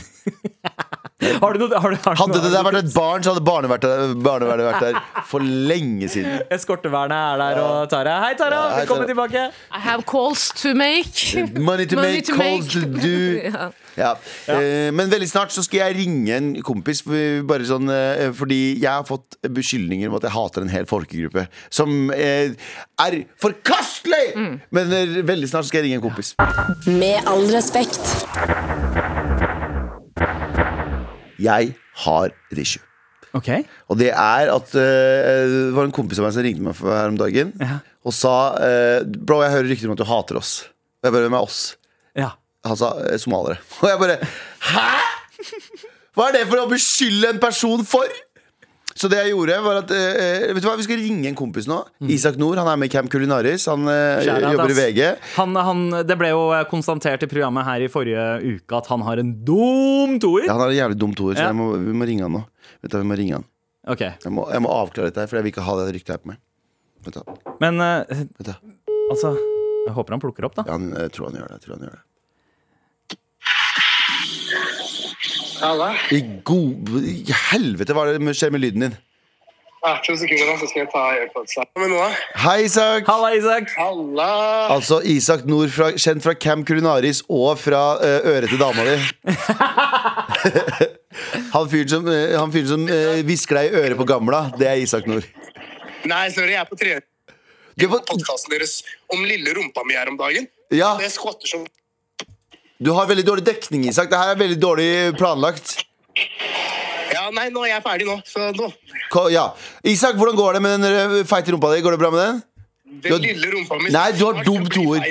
Har du noe, har du, har du Hadde noe- det der vært et barn, så hadde barnevernet vært der for lenge siden. Eskortevernet er der og Tara. Hei, Tara! Ja, hei, Velkommen Tara. tilbake. I have calls to make. Money to Money make, to calls to do. Ja. Ja. Eh, men veldig snart så skal jeg ringe en kompis, bare sånn, uh, fordi jeg har fått beskyldninger om at jeg hater en hel folkegruppe. Som uh, er forkastelig! Men eh, veldig snart skal jeg ringe en kompis. Med all respekt. Jeg har et issue. Ok Og det er at eh, Det var en kompis av meg som ringte meg for her om dagen Ja. og sa eh, Bro, jeg hører rykter om at du hater oss. Og jeg bare Hvem er oss? Ja. Han sa somalere. Og jeg bare Hæ?! Hva er det for å beskylde en person for? Så det jeg gjorde, var at uh, Vet du hva, Vi skal ringe en kompis nå. Isak Nord. Han er med i Camp Culinaris. Han uh, jobber i. VG. Han, han, det ble jo konstatert i programmet her i forrige uke at han har en dum toer. Ja, han har en jævlig dumt ord, så Ja. må, vi må ringe han nå. Vet du, vi må ringe han Ok, jeg må, jeg må avklare dette, her for jeg vil ikke ha det ryktet her på meg. Vet du, Men eh, vet du. altså Jeg håper han plukker opp, da. Ja, han, jeg tror han gjør det. Jeg tror han gjør det. Halla. I god i helvete, hva er det som skjer med lyden din? Ah, to sekunder, da, så skal jeg ta nå, da? Hei, Isak! Halla, Isak. Halla! Altså Isak Nord, fra, kjent fra Camp Culinaris og fra uh, øret til dama di. han fyren som, eh, han fyr som uh, hvisker deg i øret på gamla, det er Isak Nord. Nei, sorry, jeg er på tredje. På, Podkasten deres om lille rumpa mi her om dagen. ja, jeg skvatter som du har veldig dårlig dekning, Isak. Det her er veldig dårlig planlagt. Ja, nei, nå er jeg ferdig nå. Så nå Ja. Isak, hvordan går det med den eh, feite rumpa di? Går det bra med den? Den har- lille rumpa mi Nei, du har dumt dum toer.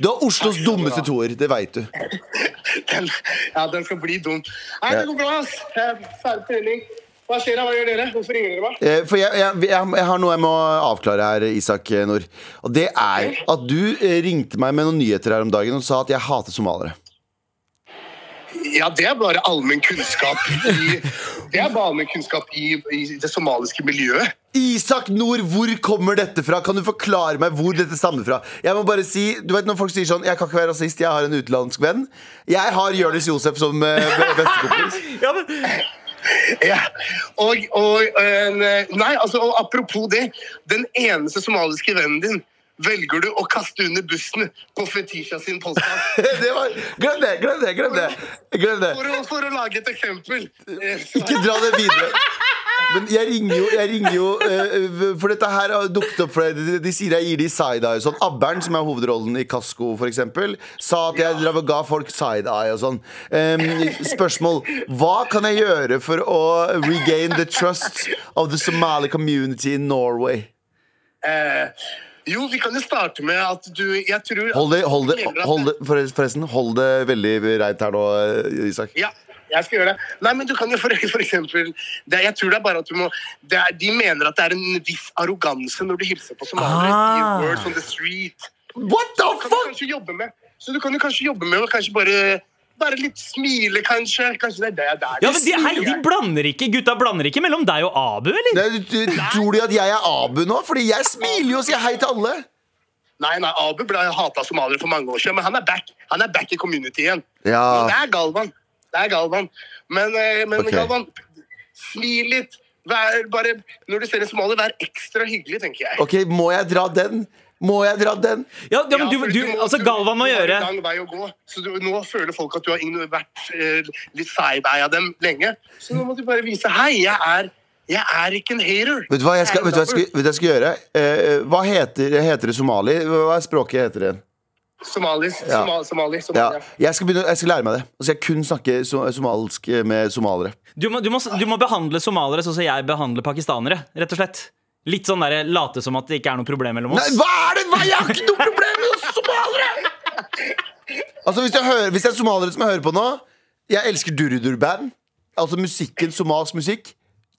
Du har Oslos dummeste toer. Det veit du. Den, ja, den skal bli dum. Nei, det går bra, ass. Er Ferdig trening. Hva skjer da? Hva gjør dere? Hvorfor ringer dere meg? Eh, For jeg, jeg, jeg, jeg har noe jeg må avklare her, Isak Nord. Og det er at du eh, ringte meg med noen nyheter her om dagen og sa at jeg hater somaliere. Ja, det er bare allmenn kunnskap i Det er bare allmenn kunnskap i, i det somaliske miljøet. Isak Nord, hvor kommer dette fra? Kan du forklare meg hvor dette stammer fra? Jeg må bare si, du vet Når folk sier sånn 'Jeg kan ikke være rasist, jeg har en utenlandsk venn'. Jeg har Jonis Josef som eh, bestekompis. Ja, men, Ja. Og, og eh, Nei, altså, og apropos det. Den eneste somaliske vennen din velger du å kaste under bussen på Fetisha sin podkast. Glem det! Glem det! glem det Glem det For, å- for å lage et eksempel. Så- Ikke dra det videre. Men jeg ringer jo, jeg ringer jo uh, For dette her har dukket opp for de, de sier jeg gir de side-eye. Sånn Abbern, som er hovedrollen i Kasko, eksempel, sa at jeg drev og ga folk side-eye og sånn. Um, spørsmål. Hva kan jeg gjøre for å regain the trust of the Somali community in Norway? Eh, jo, vi kan jo starte med at du Jeg tror Hold det, hold det, hold det forresten, hold det veldig reint her nå, Isak. Ja, jeg skal gjøre det. Nei, men du kan jo for, for eksempel det, Jeg tror det er bare at du må det er, De mener at det er en viss arroganse når du hilser på somaliere. Ah. sier Words on the street. What the fuck?! kanskje jobbe med. Så du kan jo kanskje jobbe med å kanskje bare Bare litt smile, kanskje. Kanskje det er det der. ja, men de, hei, de blander ikke Gutta blander ikke mellom deg og Abu, eller? Nei, du, du, tror de at jeg er Abu nå? Fordi jeg smiler jo og sier hei til alle. Nei, nei, Abu ble hata somaliere for mange år siden, men han er back Han er back i community igjen. Ja. Det er Galvan. Det er Galvan. Men, eh, men okay. Galvan, smil litt. Vær bare, når du ser en somalier, vær ekstra hyggelig, tenker jeg. Ok, må jeg dra den? Må jeg dra den? Ja, ja men du, du, altså Galvan må gjøre en lang vei å gå. Så du, nå føler folk at du har vært eh, litt side-eye av dem lenge. Så nå må du bare vise Hei, jeg er, jeg er ikke en hater. Vet du hva jeg skal, vet hva jeg skal, vet hva jeg skal gjøre? Eh, hva heter, heter det somali? Hva er språket heter det? Somalis. Ja. Somali, somali, Ja. Jeg, skal begynne, jeg skal lære meg det. Og så skal jeg kun snakke somalsk somalisk med somalere. du må, du, må, du må behandle somalere sånn som jeg behandler pakistanere. Rett og slett Litt sånn der, late som at det ikke er noe problem mellom oss. Nei, hva er det? Hva? Jeg har ikke noe problem med somalere! Altså, hvis jeg, hører, hvis det er somalere som jeg hører på nå Jeg elsker durudur-band Altså musikken, somalisk musikk.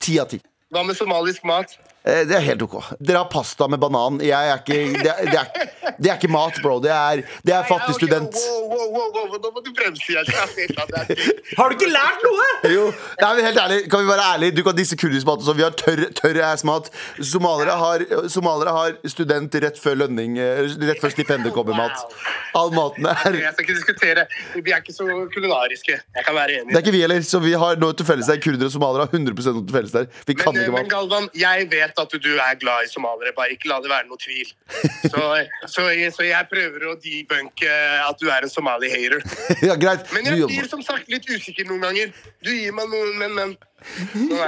Ti av ti. Hva med somalisk mat? Eh, Det er helt ok. Dere har pasta med banan. Jeg er ikke, det, er, det, er, det er ikke mat, bro. Det er, det er fattig student. Wow, wow, wow, wow. Nå må du bremse. Har du ikke lært noe?! Jo, nei, men helt ærlig, Kan vi være ærlige? Du kan disse kurdisk mat. og sånn. Vi har tørr, tørr ass-mat. Somalere har, somalere har student rett før lønning eh, Rett før stipendet kommer-mat. All maten er Jeg skal ikke diskutere. Vi er ikke så kulinariske. Jeg kan være enig. Det er ikke vi heller, så vi har noe til felles der. Kurdere og somalere har 100 noe til felles der. Vi kan Men, ikke men. Galvan, jeg vet at du er glad i somaliere. Bare ikke la det være noe tvil. Så, så, jeg, så jeg prøver å debunke at du er en somali-hater. Ja. Men jeg blir som sagt litt usikker noen ganger. Du gir meg noen men, men.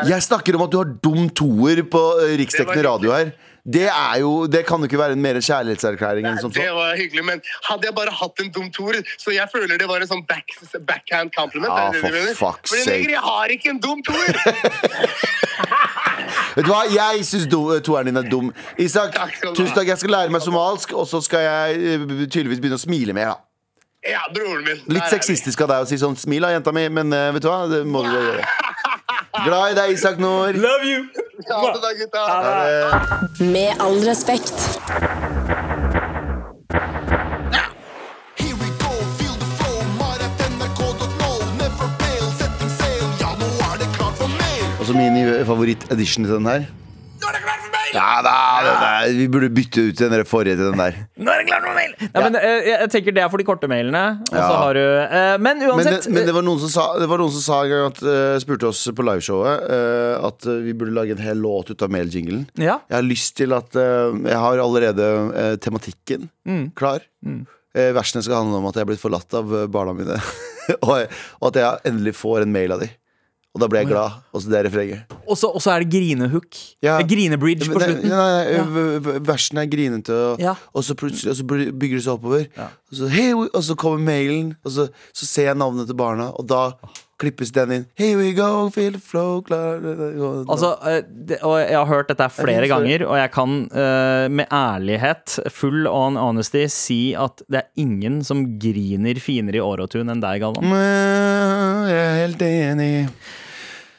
Jeg snakker om at du har dum toer på eh, riksdekkende radio her. Det er jo, det kan jo ikke være en mer kjærlighetserklæring enn som Det var hyggelig, men hadde jeg bare hatt en dum toer Så jeg føler det var en sånn back, backhand compliment. Ah, det det for fuck's sake. For jeg har ikke en dum toer! Vet du hva, Jeg syns toeren din er dum. Isak, tusen takk. Jeg skal lære meg somalsk, og så skal jeg eh, tydeligvis begynne å smile mer. da Ja, broren min. Litt sexistisk av deg å si sånn 'smil da, jenta mi', men eh, vet du hva? Det må du gjøre. Glad i deg, Isak Nord. Love you! Ha det da, gutta. Med all respekt. Så min favoritt-edition til den her. Nå er det klart for mail! Ja, da, da, da, vi burde bytte ut den der forrige til den der. Nå er det klart for mail! Nei, men, eh, jeg, jeg tenker det er for de korte mailene. Og så Ja. har du eh, Men Men, det, uansett men det, var noen som sa, det var noen som sa en gang at eh, spurte oss på liveshowet eh, at eh, vi burde lage en hel låt ut av mail-jinglen. Ja. Jeg har lyst til at eh, Jeg har allerede eh, tematikken Mm. klar. Eh, versene skal handle om at jeg er blitt forlatt av eh, barna mine. og, og at jeg endelig får en mail av de. Og da ble jeg glad. Og så det refrenget. Og så er det grinehook. Ja. Grinebridge på slutten. nei, nei, Ja. Versene er grinete, og, Ja. og så plutselig Og så bygger det seg oppover. Og, så, hey, og så kommer mailen, og så, så ser jeg navnet til barna, og da klippes den inn. Here we go, feel the flow klar Altså, eh, og jeg har hørt dette flere ganger, og jeg kan eh, med ærlighet, full on honesty, si at det er ingen som griner finere i Årotun enn deg, Galvan. Jeg er helt enig.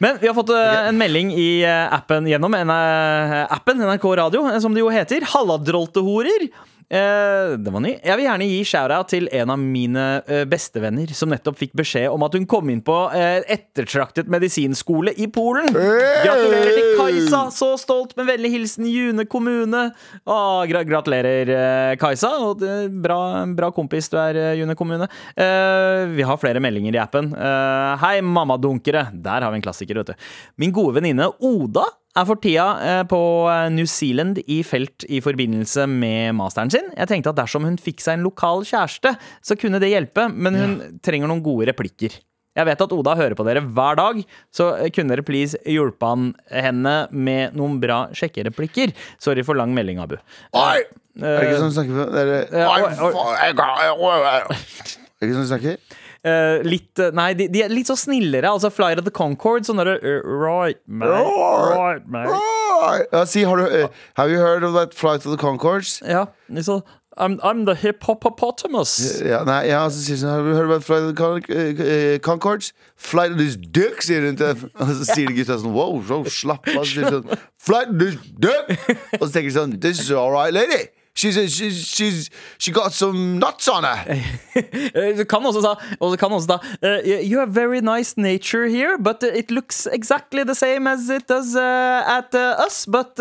Men vi har fått eh, en melding i eh, appen gjennom eh, appen NRK Radio, som det jo heter. Halladroltehorer. Eh, det var ny. Jeg vil gjerne gi shout-out til en av mine eh, bestevenner som nettopp fikk beskjed om at hun kom inn på eh, ettertraktet medisinskole i Polen. Gratulerer til Kajsa! Så stolt med vennlig hilsen June kommune. Å, gra gratulerer, eh, Kajsa. Og det, bra, bra kompis du er, eh, June kommune. Eh, vi har flere meldinger i appen. Eh, hei, mammadunkere. Der har vi en klassiker, vet du. Min gode venninne Oda er for tida eh, på eh, New Zealand i felt i forbindelse med masteren sin. Jeg tenkte at dersom hun fikk seg en lokal kjæreste, så kunne det hjelpe, men hun trenger noen gode replikker. Jeg vet at Oda hører på dere hver dag, så eh, kunne dere please hjulpe han henne med noen bra sjekkereplikker. Sorry for lang melding, Abu. Oi! Er det ikke sånn du snakker på? Det oi, oi, oi, er det ikke sånn du snakker? Eh, litt eh, Nei, de, de er litt så snillere. Altså Flight of the Concord, sånn derre uh, Right, mate. Right, mate. Oi! Ja, si, har du uh, Have you heard of that flight of the Concords? Ja, så I'm, I'm the hippopotamus. Ja, nei, ja, så sier sånn, Har du hørt om Flight of the Con eh, eh, Concords? Flight of these dick, sier hun til Og så sier gutta sånn Wow, wow slapp av. Så sier sånn, Flight of these dick! Og så tenker de sånn This is all right, lady. She's, she's, she's, she got some nuts on her. Eh, Du kan også sa og kan også da uh, You have very nice nature here, but uh, it looks exactly the same as it does uh, at uh, us. But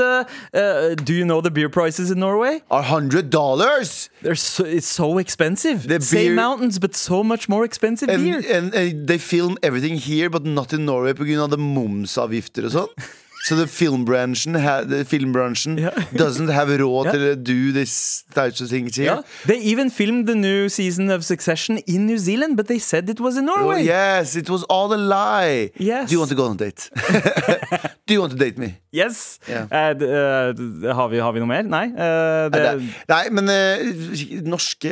do you know the beer prices in Norway? A hundred dollars! They're so, it's so expensive. The Same beer- mountains, but so much more expensive And, beer. and, and they film everything here, but not in Norway pga. the momsavgifter og sånn. Så the filmbransjen filmbransjen Ja. doesn't have råd yeah. til å do this types of things here. Yeah. They even filmed the new season of Succession in New Zealand, but they said it was in Oh, Norway. yes, it was all a lie. Yes. Do you want to go on a date? Do you want to date me? Yes. Eh, d- har, vi, har vi noe mer? Nei. Uh, det, Nei, men norske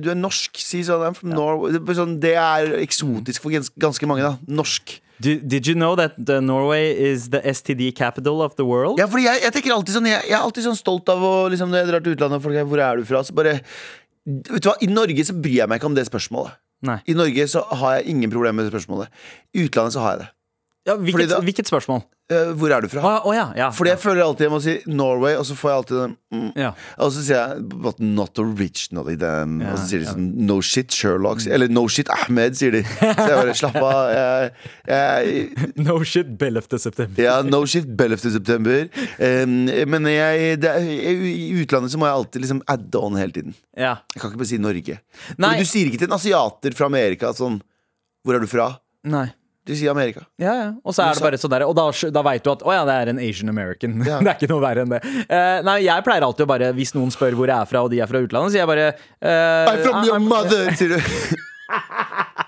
Du er norsk, si sånn. I'm from Norway. Sånn, det er eksotisk for ganske mange, da. Norsk. Did, did you know that Norway is the STD capital of the world? Ja, fordi jeg, jeg tenker alltid sånn Jeg, jeg er alltid sånn stolt av å liksom, Når jeg drar til utlandet og folk er hvor er du fra, så bare Vet du hva, I Norge så bryr jeg meg ikke om det spørsmålet. Nei. I Norge så har jeg ingen problemer med det spørsmålet. I utlandet så har jeg det. Ja, hvilket, da- hvilket spørsmål? Uh, hvor er du fra? ja, oh, ja, ja. Fordi jeg føler alltid jeg må si Norway, og så får jeg alltid den mm. ja. Og så sier jeg But not originally then. Ja, og så sier de sånn No shit Sherlock. Eller no shit Ahmed, sier de. Så jeg bare slapp av. Jeg, jeg, No shit, 11. september. ja, no shit Bell 11. september. Um, men jeg, det i utlandet så må jeg alltid liksom adde on hele tiden. Ja. Jeg kan ikke bare si Norge. Nei. Du sier ikke til en asiater fra Amerika sånn Hvor er du fra? Nei. Du sier Amerika. Ja, ja. Og så er det bare sånn der Og da, da veit du at å ja, det er en Asian American. Ja. det er ikke noe verre enn det. Uh, nei, jeg pleier alltid å bare Hvis noen spør hvor jeg er fra, og de er fra utlandet, sier jeg bare uh, I'm from your mother, sier du.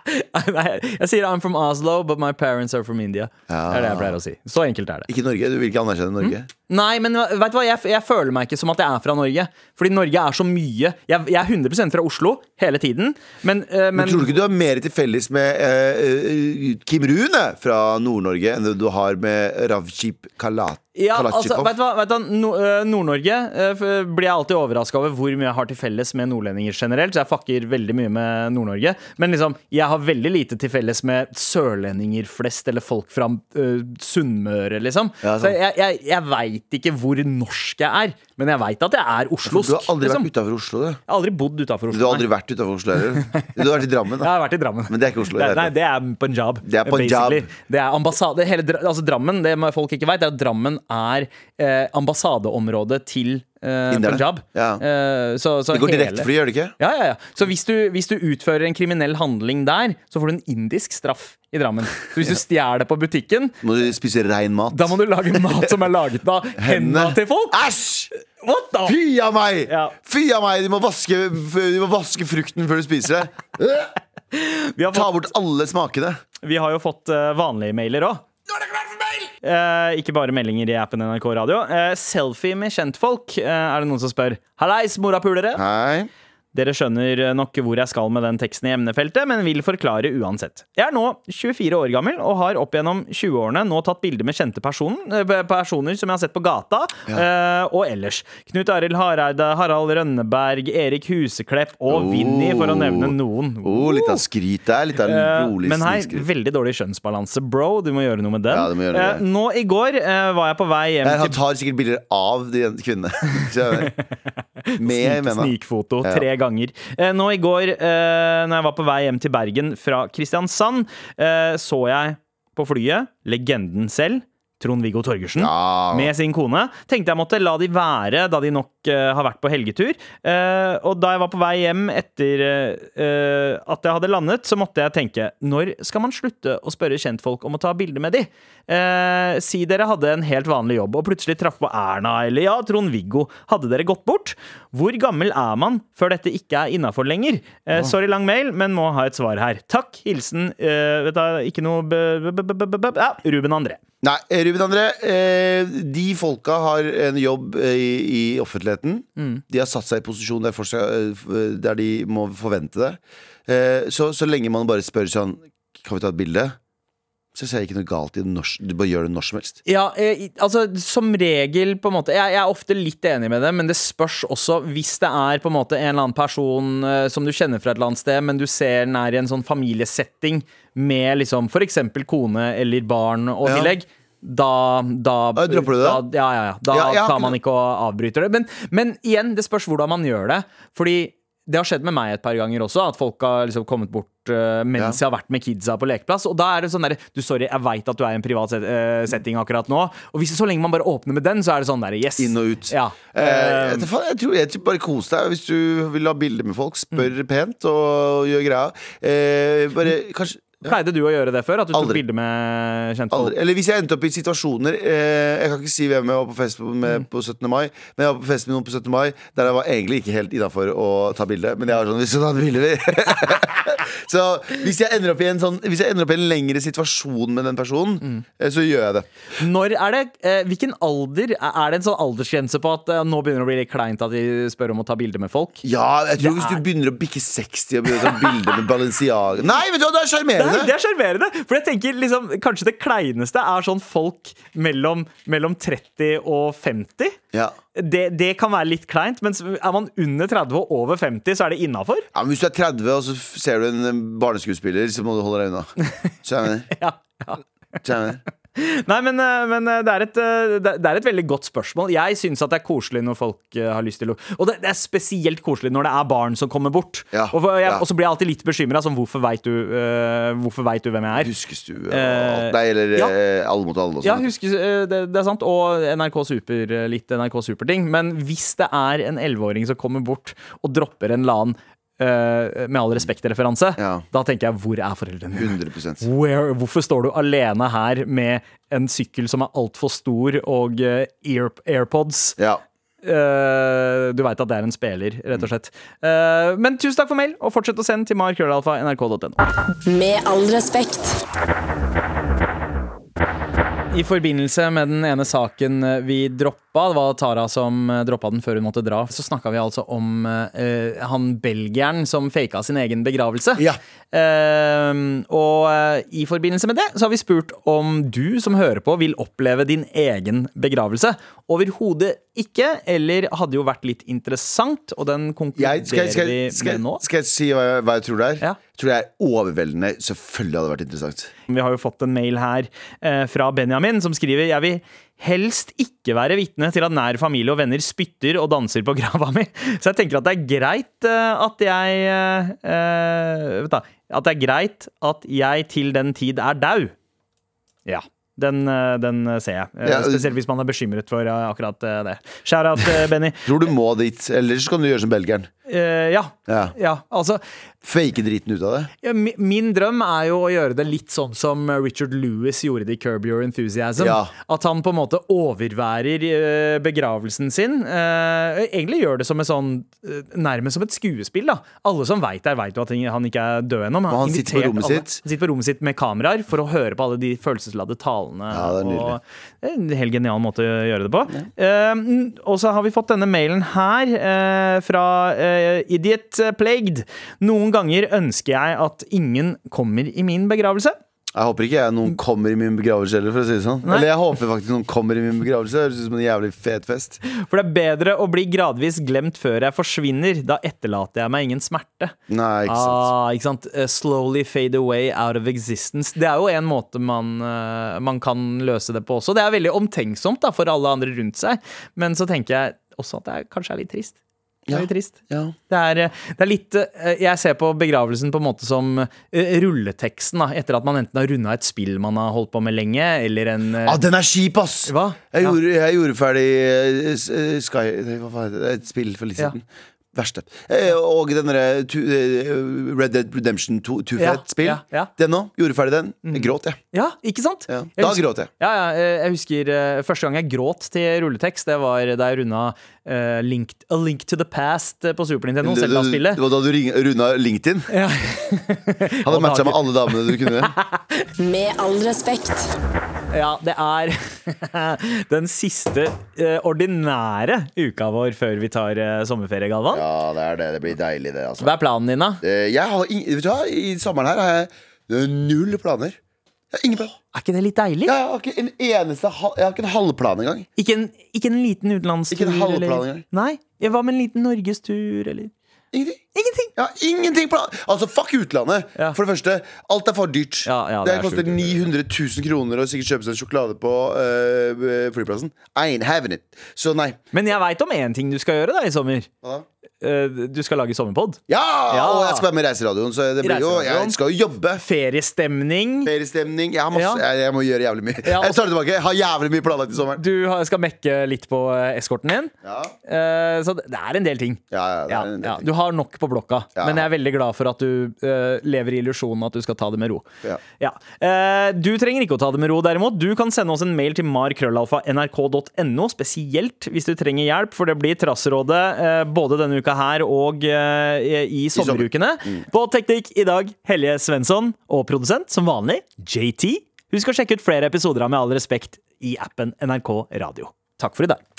Jeg sier I'm from Oslo, but my parents are from India. Ja. Det er det jeg pleier å si. Så enkelt er det. Ikke Norge. Du vil ikke anerkjenne Norge? Nei, men vet du hva, jeg, jeg føler meg ikke som at jeg er fra Norge. Fordi Norge er så mye. Jeg, jeg er 100 fra Oslo hele tiden. Men, uh, men, Men tror du ikke du har mer til felles med eh, Kim Rune fra Nord-Norge enn du har med Ravchip Kalat? Ja, altså, vet du hva, vet du, eh, Nord-Norge eh, blir jeg alltid overraska over hvor mye jeg har til felles med nordlendinger generelt. Så jeg fucker veldig mye med Nord-Norge. Men liksom, jeg har veldig lite til felles med sørlendinger flest, eller folk fra uh, Sunnmøre, liksom. Ja, så jeg, jeg, jeg veit ikke hvor norsk jeg er, men jeg veit at jeg er oslosk. Du har aldri liksom. vært utafor Oslo, du. Jeg har aldri bodd utafor Oslo. Du har aldri vært utafor Oslo heller. Du har vært i Drammen, da. Jeg har vært i Drammen. Men det er ikke Oslo. Det, nei, det er Punjab. Det er Punjab. basically. Det er ambassade hele, altså Drammen, det folk ikke vet, er at Drammen er eh, ambassadeområdet til eh, Punjab. Ja. Eh, så, så Det går hele- direktefly, gjør det ikke? Ja, ja, ja. Så hvis du, hvis du utfører en kriminell handling der, så får du en indisk straff i Drammen. Så hvis du stjeler på butikken, Må du spise rein mat? da må du lage mat som er laget av hendene til folk. Æsj! What the? Fy av meg! Ja. Fy av meg! Du må vaske, du må vaske frukten før du spiser det. Vi har Ta fått, bort alle smakene. vi har jo fått eh, vanlige mailer òg. Eh, ikke bare meldinger i appen NRK Radio. Eh, selfie med kjentfolk, eh, er det noen som spør. Hallais, morapulere! Nei. Dere skjønner nok hvor jeg skal med den teksten i emnefeltet, men vil forklare uansett. Jeg er nå 24 år gammel og har opp gjennom 20-årene nå tatt bilder med kjente person, eh, personer som jeg har sett på gata, ja. og ellers. Knut Arild Hareide, Harald Rønneberg, Erik Huseklepp og Oh. Vinni, for å nevne noen. Oh, litt av skryt der. Litt av Eh, rolig men hei, veldig dårlig kjønnsbalanse, bro. Du må gjøre noe med den. Ja, du må gjøre noe med Eh, det. nå i går eh, var jeg på vei hjem Nei, Han tar sikkert bilder av de kvinnene. Skjønner? Med. Snikfoto tre ganger. Eh, nå i går, eh, når jeg var på vei hjem til Bergen fra Kristiansand, eh, så jeg på flyet legenden selv, Trond-Viggo Torgersen. Ja. Med sin kone. Tenkte jeg måtte la de være, da de nok uh, har vært på helgetur. Uh, og da jeg var på vei hjem etter uh, at jeg hadde landet, så måtte jeg tenke Når skal man slutte å spørre kjentfolk om å ta bilde med de? Si dere hadde en helt vanlig jobb og plutselig traff på Erna eller ja, Trond-Viggo. Hadde dere gått bort? Hvor gammel er man før dette ikke er innafor lenger? Sorry, lang mail, men må ha et svar her. Takk. Hilsen vet du, Ikke noe b b b b ja, Ruben André. Nei, Ruben André. Eh, de folka har en jobb eh, i, i offentligheten. Mm. De har satt seg i posisjon der, skal, eh, der de må forvente det. Eh, så, så lenge man bare spør sånn Kan vi ta et bilde? Så ser jeg ikke noe galt i det Norsk, Du bare gjør det når som helst. Ja, eh, altså som regel på en måte jeg, jeg er ofte litt enig med det, men det spørs også hvis det er på en måte en eller annen person eh, som du kjenner fra et eller annet sted, men du ser den er i en sånn familiesetting med liksom eksempel kone eller barn og Ja. tillegg. Da, da, Ja, dropper du det? Da, ja, ja, ja. Da Ja, tar man ikke og avbryter det. Men, men igjen, det spørs hvordan man gjør det. Fordi det har skjedd med meg et par ganger også, at folk har liksom kommet bort uh, mens Ja. jeg har vært med kidsa på lekeplass. Og da er det sånn derre Du, sorry, jeg veit at du er i en privat set, uh, setting akkurat nå. Og hvis, så lenge man bare åpner med den, så er det sånn derre yes. Inn og ut. Ja. Uh, Eh, jeg, jeg, tror, jeg bare kos deg hvis du vil ha bilder med folk. Spør pent og gjør greia. Bare kanskje Pleide du å gjøre det før? At du tok Aldri. bilde med kjentfolk? Aldri. Eller hvis jeg endte opp i situasjoner eh, Jeg kan ikke si hvem jeg var på fest med på 17. mai, men jeg var på fest med noen på 17. mai der jeg var egentlig ikke helt innafor å ta bilde. Men jeg var sånn Hvis du tar bilde, vi. så hvis jeg, ender opp i en sånn, hvis jeg ender opp i en lengre situasjon med den personen, eh, så gjør jeg det. Når er det, eh, Hvilken alder Er det en sånn aldersgrense på at eh, nå begynner det å bli litt kleint at de spør om å ta bilde med folk? Ja, jeg tror Det hvis er- du begynner å bikke 60 og begynner å ta bilde med Balenciaga Nei, vet du hva, det er sjarmerende! det er sjarmerende! For jeg tenker liksom, Kanskje det kleineste er sånn folk mellom, mellom 30 og 50. Ja. Det, det kan være litt kleint, men er man under 30 og over 50, så er det innafor. Ja, men Hvis du er 30 og så ser du en eh, barneskuespiller, så må du holde deg unna. Skjønner du? Ja, ja. Du? Nei, men, eh, men eh, det, er et, eh, det er- et veldig godt spørsmål. Jeg syns at det er koselig når folk har lyst til å Og det, det er spesielt koselig når det er barn som kommer bort. Ja, og, jeg, ja. og så blir jeg alltid litt bekymra. Sånn, hvorfor veit du, uh, vet du hvem jeg er? Huskestue alt. Nei, eller ja. Alle mot alle. Ja, huskes, husker, eh, det, det er sant. Og NRK Super, litt NRK Super-ting. Men hvis det er en 11-åring som kommer bort og dropper en eller annen eh, med all respekt-referanse, Ja. da tenker jeg hvor er foreldrene dine? 100 Where, hvorfor står du alene her med en sykkel som er altfor stor og uh, ear, AirPods? Ja. Uh, du veit at det er en speler, rett og slett. Eh, men tusen takk for mail, og fortsett å sende til markrøllalfa.nrk.no. Med all respekt. I forbindelse med den ene saken vi droppa droppa, det var Tara som eh, droppa den før hun måtte dra, så snakka vi altså om uh, han belgieren som faka sin egen begravelse. Ja. Uh, og uh, i forbindelse med det så har vi spurt om du som hører på, vil oppleve din egen begravelse. Overhodet ikke, eller hadde jo vært litt interessant, og den Jeg, konkluderer skal, skal, vi med nå. skal jeg si hva jeg, hva jeg tror det er? Ja. Jeg tror det er overveldende. Selvfølgelig hadde det vært interessant. Vi har jo fått en mail her eh, fra Benjamin som skriver Jeg vil helst ikke være vitne til at nær familie og venner spytter og danser på grava mi. Så jeg tenker at det er greit eh, at jeg uh, du, At det er greit at jeg til den tid er dau. Ja. Den, eh, den ser jeg. Ja, Spesielt hvis man er bekymret for akkurat det. Shout-out, eh, Benny. Tror du må dit, eller så kan du gjøre som belgieren. Eh, ja. Ja. ja. Altså, Fake driten ut av det. Ja, mi- Min drøm er jo å gjøre det litt sånn som Richard Lewis gjorde det i Curb Your Enthusiasm. Ja. At han på en måte overværer uh, begravelsen sin. Uh, egentlig gjør det som en sånn nærmest som et skuespill. da Alle som veit der, veit jo at han ikke er død ennå. men Og han sitter på alle- sitt. Han sitter på rommet sitt med kameraer for å høre på alle de følelsesladde talene. Ja, det er nydelig. og det en helt genial måte å gjøre det på. Og så har vi fått denne mailen her fra Idiot Plagued. Noen ganger ønsker jeg at ingen kommer i min begravelse. Jeg håper ikke jeg noen kommer i min begravelse heller, for å si det sånn. Nei. Eller jeg håper faktisk noen kommer i min begravelse. Det høres ut som en jævlig fet fest. For det er bedre å bli gradvis glemt før jeg forsvinner. Da etterlater jeg meg ingen smerte. Nei, ikke sant. Ah, ikke sant? Uh, Slowly fade away out of existence. Det er jo en måte man, uh, man kan løse det på også. Det er veldig omtenksomt da, for alle andre rundt seg, men så tenker jeg også at det er, kanskje er litt trist. Ja. litt trist. Ja. Det er, eh, det er litt eh, Jeg ser på begravelsen på en måte som eh, rulleteksten, da, etter at man enten har runda et spill man har holdt på med lenge, eller en Ja, Ah, den er kjip, ass! Hva? Jeg, Ja. gjorde, jeg gjorde ferdig uh, eh, Sky Hva var det? Et spill for litt siden. Verste. Eh, Og den derre eh, Red Dead Redemption 2, Ja, ja, ja. Den òg. Gjorde ferdig den. Jeg gråt, jeg. Ja, ikke sant? Ja. Da husker- gråt jeg. Ja, ja, eh, jeg husker første gang jeg gråt til rulletekst, det var da jeg runda uh, Link, A Link to the Past på Super Nintendo, Zelda-spillet. det var da du runda LinkedIn. Ja. Hadde matcha med alle damene du kunne. Med all respekt. Ja, det er den siste eh, ordinære uka vår før vi tar eh, sommerferie, Galvan. Ja, det er det. Det blir deilig, det. altså Hva er planen din, da? Eh, Jeg har, ing- vet du hva, I sommeren her har jeg eh, null planer. Jeg har ingen plan. Er ikke det litt deilig? Jeg har ikke en eneste hal- Jeg har ikke en halvplan engang. Ikke, en, ikke en liten utenlandstur? Ikke en halvplan eller- engang. Nei? Ja, Hva med en liten norgestur, eller? Ingenting. Ingenting! Jeg har ingenting plan Altså, fuck utlandet. Ja. For det første, alt er for dyrt. Ja, ja, det det er koster 900 000 kroner å sikkert kjøpe seg en sjokolade på øh, flyplassen. I ain't having it. Så nei. Men jeg veit om én ting du skal gjøre da i sommer. Hva da? Eh, Du skal lage sommerpod. Ja! Ja. Og jeg skal være med i Reiseradioen, så det blir jo, jeg skal jo jobbe. Feriestemning. Feriestemning. Jeg, har masse, Ja. jeg, jeg må gjøre jævlig mye. Ja, Jeg tar det tilbake. Har jævlig mye planlagt i sommeren. Du skal mekke litt på eh, eskorten din. Ja, Uh, Så det er en del ting. ja, ja, det Ja, er en del ja. ting. Du har nok på blokka, men jeg er veldig glad for at du uh, lever i illusjonen at du skal ta det med ro. Ja. Uh, du trenger ikke å ta det med ro, derimot. Du kan sende oss en mail til markrøllalfa.nrk.no, spesielt hvis du trenger hjelp, for det blir Trassrådet eh, både denne uka her og uh, i sommer. sommerukene. Mm. På Teknikk i dag, Helje Svensson, og produsent, som vanlig, JT. Husk å sjekke ut flere episoder av Med all respekt i appen NRK Radio. Takk for i dag.